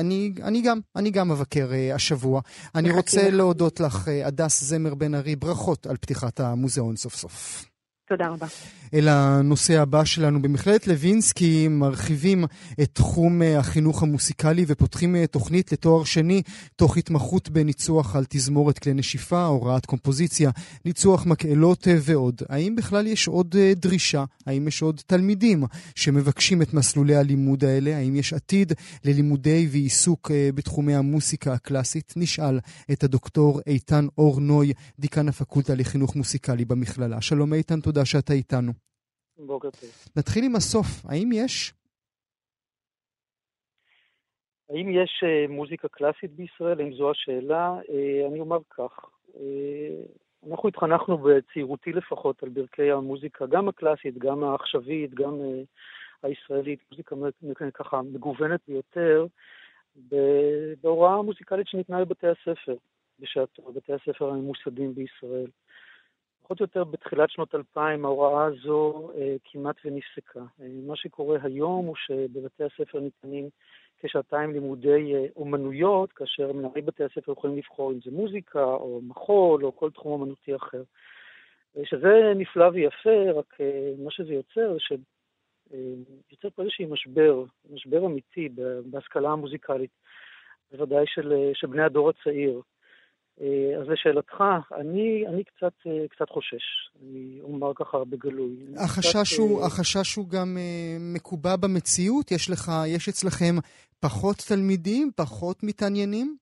אני, אני, גם, אני גם אבקר השבוע. אני רוצה להודות לך, הדס זמר בן ארי, ברכות על פתיחת המוזיאון סוף סוף. תודה רבה. אל הנושא הבא שלנו. במכללת לוינסקי מרחיבים את תחום אה, החינוך המוסיקלי ופותחים אה, תוכנית לתואר שני תוך התמחות בניצוח על תזמורת כלי נשיפה, הוראת קומפוזיציה, ניצוח מקהלות אה, ועוד. האם בכלל יש עוד דרישה? האם יש עוד תלמידים שמבקשים את מסלולי הלימוד האלה? האם יש עתיד ללימודי ועיסוק בתחומי המוסיקה הקלאסית? נשאל את הדוקטור איתן אור נוי, דיקן הפקולטה לחינוך מוסיקלי במכללה. שלום איתן, תודה שאתה איתנו. בוקר טוב. נתחיל עם הסוף. האם יש? האם יש uh, מוזיקה קלאסית בישראל? האם זו השאלה? Uh, אני אומר כך, uh, אנחנו התחנכנו בצעירותי לפחות על ברכי המוזיקה, גם הקלאסית, גם העכשווית, גם הישראלית, מוזיקה ככה מגוונת ביותר, בהוראה המוזיקלית שניתנה לבתי הספר בשעתו, בתי הספר הממוסדים בישראל. פחות או יותר בתחילת שנות 2000 ההוראה הזו אה, כמעט ונפסקה. אה, מה שקורה היום הוא שבבתי הספר ניתנים כשעתיים לימודי אה, אומנויות, כאשר מנהלי בתי הספר יכולים לבחור אם זה מוזיקה או מחול או כל תחום אומנותי אחר. אה, שזה נפלא ויפה, רק אה, מה שזה יוצר זה שיוצר אה, פה איזשהו משבר, משבר אמיתי בהשכלה המוזיקלית, בוודאי של, אה, של בני הדור הצעיר. אה, אז לשאלתך, אני, אני קצת, אה, קצת חושש, אני אומר ככה בגלוי. החשש, קצת, הוא, uh... החשש הוא גם מקובע במציאות? יש לך, יש אצלכם פחות תלמידים, פחות מתעניינים?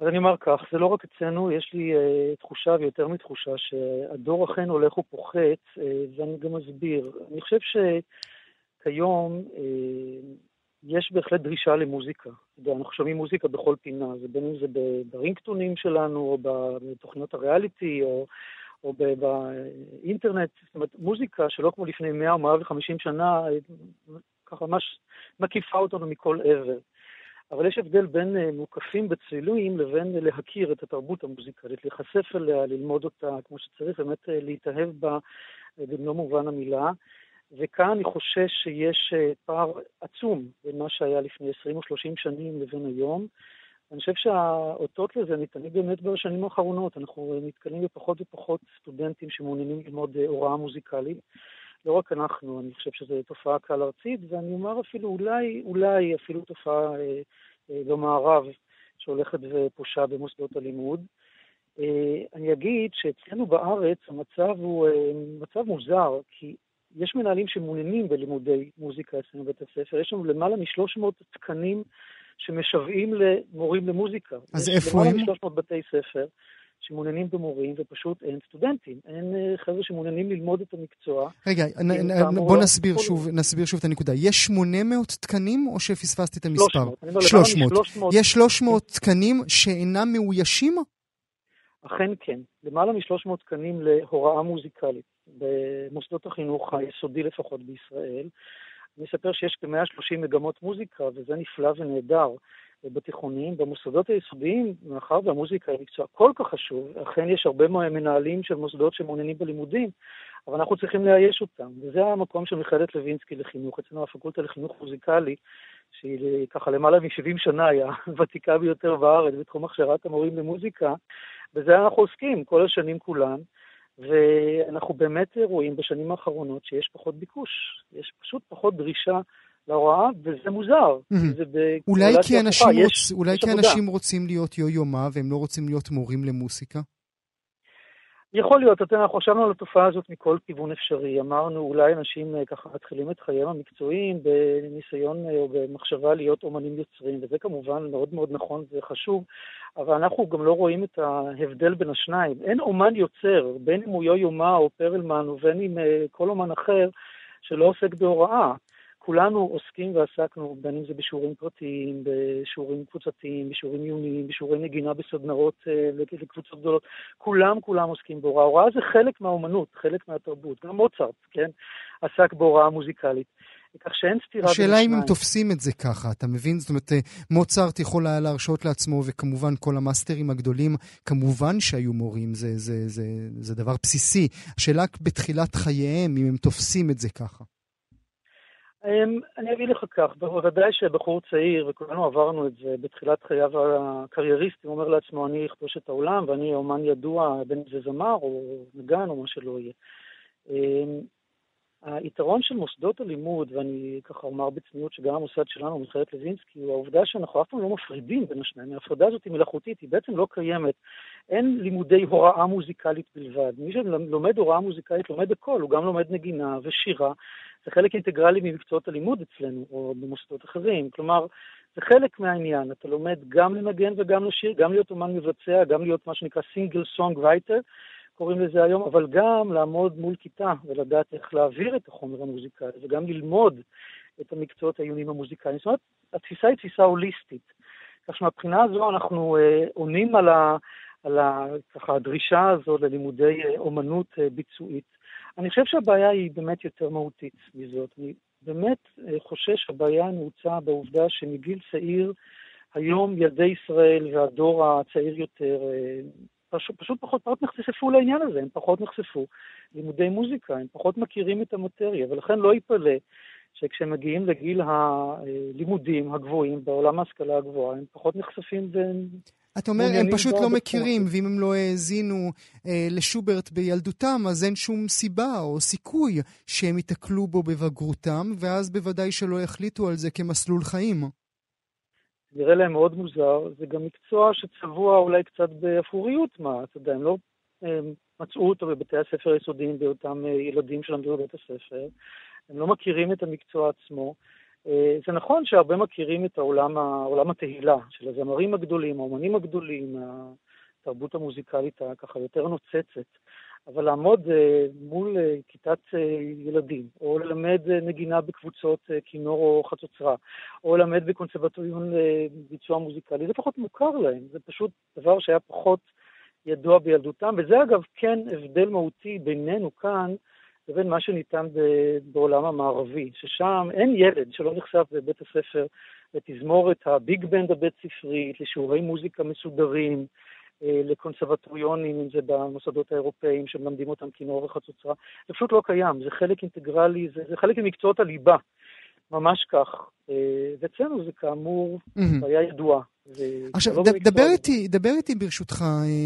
אז אני אומר כך, זה לא רק אצלנו, יש לי uh, תחושה ויותר מתחושה שהדור אכן הולך ופוחת, uh, ואני גם אסביר. אני חושב שכיום uh, יש בהחלט דרישה למוזיקה. אנחנו שומעים מוזיקה בכל פינה, זה בין אם זה ברינקטונים שלנו, או בתוכניות הריאליטי, או, או באינטרנט. זאת אומרת, מוזיקה שלא כמו לפני 100 או 150 שנה, ככה ממש מקיפה אותנו מכל עבר. אבל יש הבדל בין אה, מוקפים בצילויים לבין להכיר את התרבות המוזיקלית, להיחשף אליה, ללמוד אותה כמו שצריך, באמת אה, להתאהב בה אה, במלוא מובן המילה. וכאן אני חושש שיש אה, פער עצום בין מה שהיה לפני 20 או 30 שנים לבין היום. אני חושב שהאותות לזה ניתנים באמת בשנים האחרונות. אנחנו נתקלים בפחות ופחות סטודנטים שמעוניינים ללמוד אה, הוראה מוזיקלית, לא רק אנחנו, אני חושב שזו תופעה כלל ארצית, ואני אומר אפילו אולי, אולי אפילו תופעה אה, אה, במערב שהולכת ופושה במוסדות הלימוד. אה, אני אגיד שאצלנו בארץ המצב הוא אה, מצב מוזר, כי יש מנהלים שמעוניינים בלימודי מוזיקה אצלנו בבית הספר, יש לנו למעלה מ-300 תקנים שמשוועים למורים למוזיקה. אז איפה הם? למעלה מ-300 בתי ספר שמעוניינים במורים, ופשוט אין סטודנטים. אין אה, חבר'ה שמעוניינים ללמוד את המקצוע. רגע, בוא נסביר שוב, נסביר שוב את הנקודה. יש 800 תקנים, או שפספסתי את המספר? 300. 300. יש 300 תקנים שאינם מאוישים? אכן כן. למעלה מ-300 תקנים להוראה מוזיקלית במוסדות החינוך היסודי לפחות בישראל. אני אספר שיש כ-130 מגמות מוזיקה, וזה נפלא ונהדר. בתיכונים, במוסדות היסודיים, מאחר והמוזיקה היא מקצוע כל כך חשוב, אכן יש הרבה מנהלים של מוסדות שמעוניינים בלימודים, אבל אנחנו צריכים לאייש אותם. וזה המקום של מכללת לוינסקי לחינוך, אצלנו הפקולטה לחינוך מוזיקלי, שהיא ככה למעלה מ-70 שנה, היא הוותיקה ביותר בארץ בתחום הכשרת המורים למוזיקה, בזה אנחנו עוסקים כל השנים כולן. ואנחנו באמת רואים בשנים האחרונות שיש פחות ביקוש, יש פשוט פחות דרישה להוראה, וזה מוזר. זה אולי כי אנשים, רוצ... אולי כי אנשים רוצים להיות יו-יומה והם לא רוצים להיות מורים למוסיקה? יכול להיות, אתם, אנחנו חשבנו על התופעה הזאת מכל כיוון אפשרי. אמרנו, אולי אנשים אה, ככה מתחילים את חייהם המקצועיים בניסיון אה, או במחשבה להיות אומנים יוצרים, וזה כמובן מאוד מאוד נכון וחשוב, אבל אנחנו גם לא רואים את ההבדל בין השניים. אין אומן יוצר, בין אם הוא יו-יומה או פרלמן, ובין אם אה, כל אומן אחר, שלא עוסק בהוראה. כולנו עוסקים ועסקנו, בין אם זה בשיעורים פרטיים, בשיעורים קבוצתיים, בשיעורים עיוניים, בשיעורי נגינה בסדנאות אה, לקבוצות גדולות, כולם כולם עוסקים בהוראה. הוראה זה חלק מהאומנות, חלק מהתרבות. גם מוצרט, כן, עסק בהוראה מוזיקלית. כך שאין סתירה בין השאלה אם הם תופסים את זה ככה, אתה מבין? זאת אומרת, אה, מוצרט יכול היה להרשות לעצמו, וכמובן כל המאסטרים הגדולים, כמובן שהיו מורים, זה, זה, זה, זה דבר בסיסי. השאלה בתחילת חייהם, אם הם תופסים את זה ככה. אמ, אני אגיד לך כך, בוודאי שבחור צעיר, וכולנו עברנו את זה בתחילת חייו הקרייריסטי, הוא אומר לעצמו, אני אכבוש את העולם ואני אומן ידוע, בין אם זה זמר או נגן או מה שלא יהיה. אמ, היתרון של מוסדות הלימוד, ואני ככה אומר בצניעות שגם המוסד שלנו, מכללת לוינסקי, הוא העובדה שאנחנו אף פעם לא מפרידים בין השניים. ההפרדה הזאת היא מלאכותית, היא בעצם לא קיימת. אין לימודי הוראה מוזיקלית בלבד. מי שלומד הוראה מוזיקלית לומד הכל, הוא גם לומד נגינה ושירה. זה חלק אינטגרלי ממקצועות הלימוד אצלנו, או במוסדות אחרים. כלומר, זה חלק מהעניין. אתה לומד גם לנגן וגם לשיר, גם להיות אומן מבצע, גם להיות מה שנקרא סינגל סונג רייטר. קוראים לזה היום, אבל גם לעמוד מול כיתה ולדעת איך להעביר את החומר המוזיקלי, וגם ללמוד את המקצועות העיוניים המוזיקליים. זאת אומרת, התפיסה היא תפיסה הוליסטית. כך שמבחינה הזו אנחנו אה, עונים על, ה, על ה, ככה, הדרישה הזו ללימודי אה, אומנות אה, ביצועית. אני חושב שהבעיה היא באמת יותר מהותית מזאת. אני באמת אה, חושש שהבעיה נעוצה בעובדה שמגיל צעיר, היום ילדי ישראל והדור הצעיר יותר פשוט, פשוט פחות, פחות נחשפו לעניין הזה, הם פחות נחשפו לימודי מוזיקה, הם פחות מכירים את המטריה, ולכן לא ייפלא שכשהם מגיעים לגיל הלימודים הגבוהים בעולם ההשכלה הגבוהה, הם פחות נחשפים והם... אתה אומר, הם פשוט לא מכירים, ואם הם לא האזינו אה, לשוברט בילדותם, אז אין שום סיבה או סיכוי שהם ייתקלו בו בבגרותם, ואז בוודאי שלא יחליטו על זה כמסלול חיים. נראה להם מאוד מוזר, זה גם מקצוע שצבוע אולי קצת באפוריות, מה, אתה יודע, הם לא הם מצאו אותו בבתי הספר היסודיים באותם אה, ילדים שלמדו בבית הספר, הם לא מכירים את המקצוע עצמו. אה, זה נכון שהרבה מכירים את העולם, העולם התהילה של הזמרים הגדולים, האומנים הגדולים, התרבות המוזיקלית הככה יותר נוצצת. אבל לעמוד uh, מול uh, כיתת ילדים, או ללמד נגינה בקבוצות כינור או חצוצרה, או ללמד בקונסרבטוריון ביצוע מוזיקלי, זה פחות מוכר להם, זה פשוט דבר שהיה פחות ידוע בילדותם, וזה אגב כן הבדל מהותי בינינו כאן לבין מה שניתן בעולם המערבי, ששם אין ילד שלא נחשף בבית הספר לתזמורת הביג בנד הבית ספרית, לשיעורי מוזיקה מסודרים, אה, לקונסרבטוריונים, אם זה במוסדות האירופאיים שמלמדים אותם כינור וחצוצרה, זה פשוט לא קיים, זה חלק אינטגרלי, זה, זה חלק ממקצועות הליבה. ממש כך. ואצלנו זה כאמור בעיה ידועה. עכשיו, ד, דבר, איתי, דבר איתי ברשותך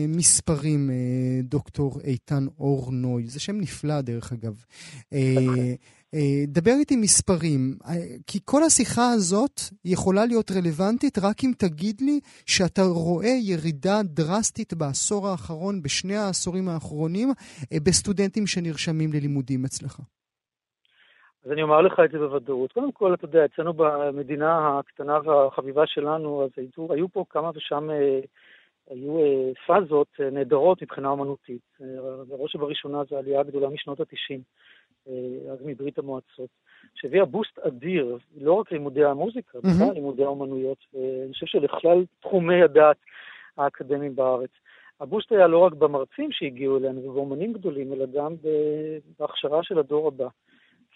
מספרים, דוקטור איתן אור נוי, זה שם נפלא דרך אגב. דבר איתי מספרים, כי כל השיחה הזאת יכולה להיות רלוונטית רק אם תגיד לי שאתה רואה ירידה דרסטית בעשור האחרון, בשני העשורים האחרונים, בסטודנטים שנרשמים ללימודים אצלך. אז אני אומר לך את זה בוודאות. קודם כל, אתה יודע, אצלנו במדינה הקטנה והחביבה שלנו, אז היו, היו פה כמה ושם, אה, היו אה, פאזות אה, נהדרות מבחינה אומנותית. בראש ובראשונה זו העלייה הגדולה משנות ה-90, אז מברית המועצות, שהביאה בוסט אדיר, לא רק לימודי המוזיקה, בכלל mm-hmm. לימודי האומנויות, ואני חושב שלכלל תחומי הדעת האקדמיים בארץ. הבוסט היה לא רק במרצים שהגיעו אלינו ובאומנים גדולים, אלא גם בהכשרה של הדור הבא.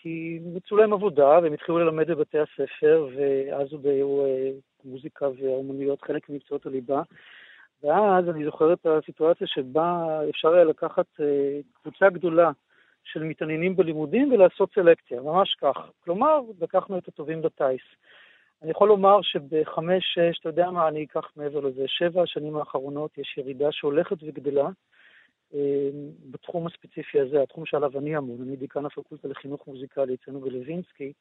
כי מצאו להם עבודה והם התחילו ללמד בבתי הספר, ואז עוד היו אה, מוזיקה ואומנויות חלק ממקצועות הליבה. ואז אני זוכר את הסיטואציה שבה אפשר היה לקחת אה, קבוצה גדולה של מתעניינים בלימודים ולעשות סלקציה, ממש כך. כלומר, לקחנו את הטובים בטיס. אני יכול לומר שבחמש, שש, אתה יודע מה, אני אקח מעבר לזה, שבע השנים האחרונות יש ירידה שהולכת וגדלה. אה, בתחום הספציפי הזה, התחום שעליו אני אמון, אני דיקן הפקולטה לחינוך מוזיקלי אצלנו בלווינסקי,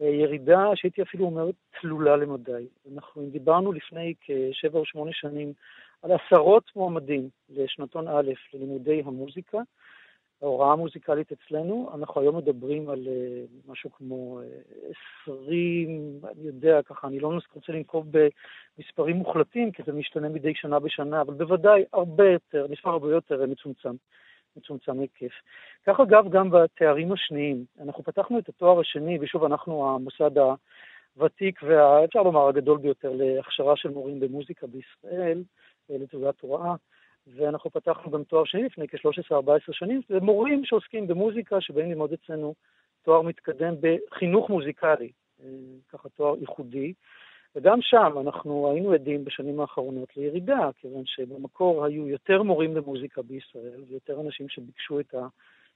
אה, ירידה שהייתי אפילו אומר תלולה למדי. אנחנו דיברנו לפני כשבע או שמונה שנים על עשרות מועמדים לשנתון א' ללימודי המוזיקה, ההוראה המוזיקלית אצלנו, אנחנו היום מדברים על uh, משהו כמו uh, 20, אני יודע, ככה, אני לא רוצה לנקוב במספרים מוחלטים, כי זה משתנה מדי שנה בשנה, אבל בוודאי הרבה יותר, מספר הרבה יותר מצומצם, מצומצם היקף. כך אגב גם בתארים השניים. אנחנו פתחנו את התואר השני, ושוב, אנחנו המוסד הוותיק ואפשר לומר הגדול ביותר להכשרה של מורים במוזיקה בישראל, אה, לתעודת הוראה. ואנחנו פתחנו גם תואר שני לפני כ-13-14 שנים, זה מורים שעוסקים במוזיקה, שבאים ללמוד אצלנו תואר מתקדם בחינוך מוזיקלי, אה, ככה תואר ייחודי. וגם שם אנחנו היינו עדים בשנים האחרונות לירידה, כיוון שבמקור היו יותר מורים למוזיקה בישראל ויותר אנשים שביקשו את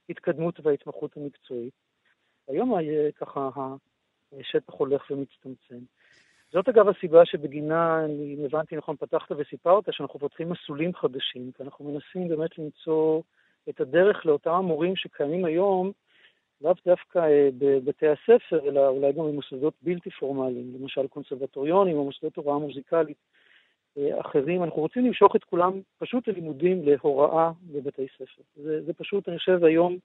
ההתקדמות וההתמחות המקצועית. היום ככה השטח הולך ומצטמצם. זאת אגב הסיבה שבגינה, אני הבנתי נכון, פתחת וסיפרת שאנחנו פותחים מסלולים חדשים, כי אנחנו מנסים באמת למצוא את הדרך לאותם המורים שקיימים היום, לאו דווקא אה, בבתי הספר, אלא אולי גם במוסדות בלתי פורמליים, למשל קונסרבטוריונים או מוסדות הוראה מוזיקלית אה, אחרים. אנחנו רוצים למשוך את כולם פשוט ללימודים, להוראה בבתי ספר. זה, זה פשוט, אני חושב, היום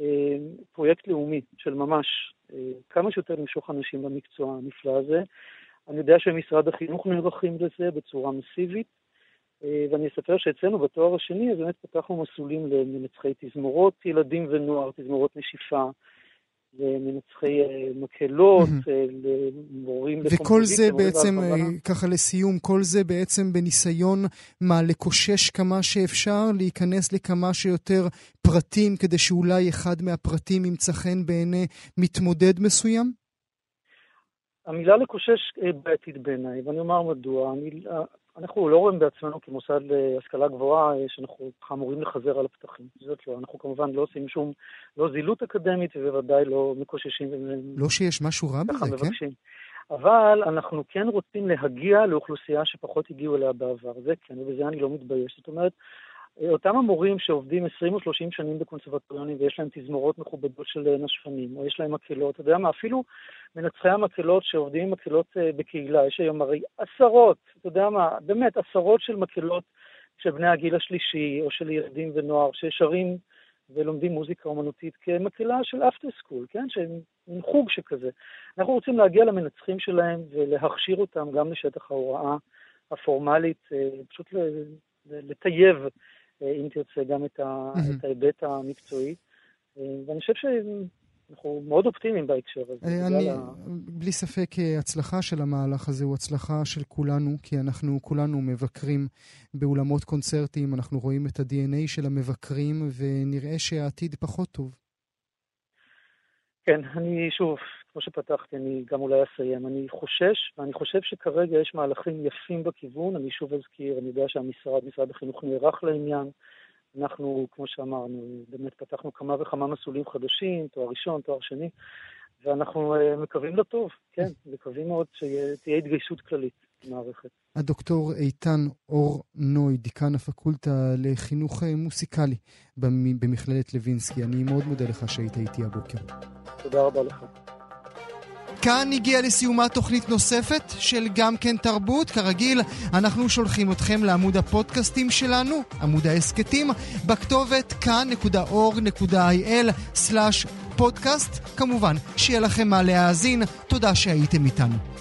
אה, פרויקט לאומי של ממש, כמה שיותר למשוך אנשים במקצוע הנפלא הזה. אני יודע שמשרד החינוך נערכים לזה בצורה מסיבית, אה, ואני אספר שאצלנו בתואר השני, אז באמת פתחנו מסלולים למנצחי תזמורות ילדים ונוער, תזמורות נשיפה, למנצחי אה, מקהלות, אה, למורים. וכל זה בעצם, ככה לסיום, כל זה בעצם בניסיון, מה, לקושש כמה שאפשר, להיכנס לכמה שיותר פרטים, כדי שאולי אחד מהפרטים ימצא חן בעיני מתמודד מסוים? המילה לקושש אה, בעייתית בעיניי, ואני אומר מדוע. אני, אה, אנחנו לא רואים בעצמנו כמוסד להשכלה גבוהה אה, שאנחנו אמורים לחזר על הפתחים. זאת לא. אנחנו כמובן לא עושים שום, לא זילות אקדמית ובוודאי לא מקוששים. לא שיש משהו רע בזה, כן? אבל אנחנו כן רוצים להגיע לאוכלוסייה שפחות הגיעו אליה בעבר. זה כן, ובזה אני לא מתבייש. זאת אומרת, אותם המורים שעובדים 20 או 30 שנים בקונסרבטוריונים ויש להם תזמורות מכובדות של נשפנים, או יש להם מקהלות, אתה יודע מה, אפילו מנצחי המקהלות שעובדים עם מקהלות אה, בקהילה, יש היום הרי עשרות, אתה יודע מה, באמת עשרות של מקהלות של בני הגיל השלישי, או של ילדים ונוער, ששרים ולומדים מוזיקה אומנותית כמקהלה של אפטר סקול, כן? שהם חוג שכזה. אנחנו רוצים להגיע למנצחים שלהם ולהכשיר אותם גם לשטח ההוראה הפורמלית, אה, פשוט לטייב אה, אם תרצה, גם את, ה, mm-hmm. את ההיבט המקצועי. אה, ואני חושב שאנחנו מאוד אופטימיים בהקשר הזה. אה, אני, ה... בלי ספק, הצלחה של המהלך הזה הוא הצלחה של כולנו, כי אנחנו כולנו מבקרים באולמות קונצרטים, אנחנו רואים את ה-DNA של המבקרים, ונראה שהעתיד פחות טוב. כן, אני שוב, כמו שפתחתי, אני גם אולי אסיים. אני חושש, ואני חושב שכרגע יש מהלכים יפים בכיוון. אני שוב אזכיר, אני יודע שהמשרד, משרד החינוך נערך לעניין. אנחנו, כמו שאמרנו, באמת פתחנו כמה וכמה מסלולים חדשים, תואר ראשון, תואר שני, ואנחנו אה, מקווים לטוב, כן, מקווים מאוד שתהיה התגייסות כללית במערכת. הדוקטור איתן אור נוי, דיקן הפקולטה לחינוך אה, מוסיקלי במכללת לוינסקי. אני מאוד מודה לך שהיית איתי הבוקר. תודה רבה לך. כאן הגיעה לסיומה תוכנית נוספת של גם כן תרבות. כרגיל, אנחנו שולחים אתכם לעמוד הפודקאסטים שלנו, עמוד ההסכתים, בכתובת כאן.org.il/פודקאסט. כמובן, שיהיה לכם מה להאזין. תודה שהייתם איתנו.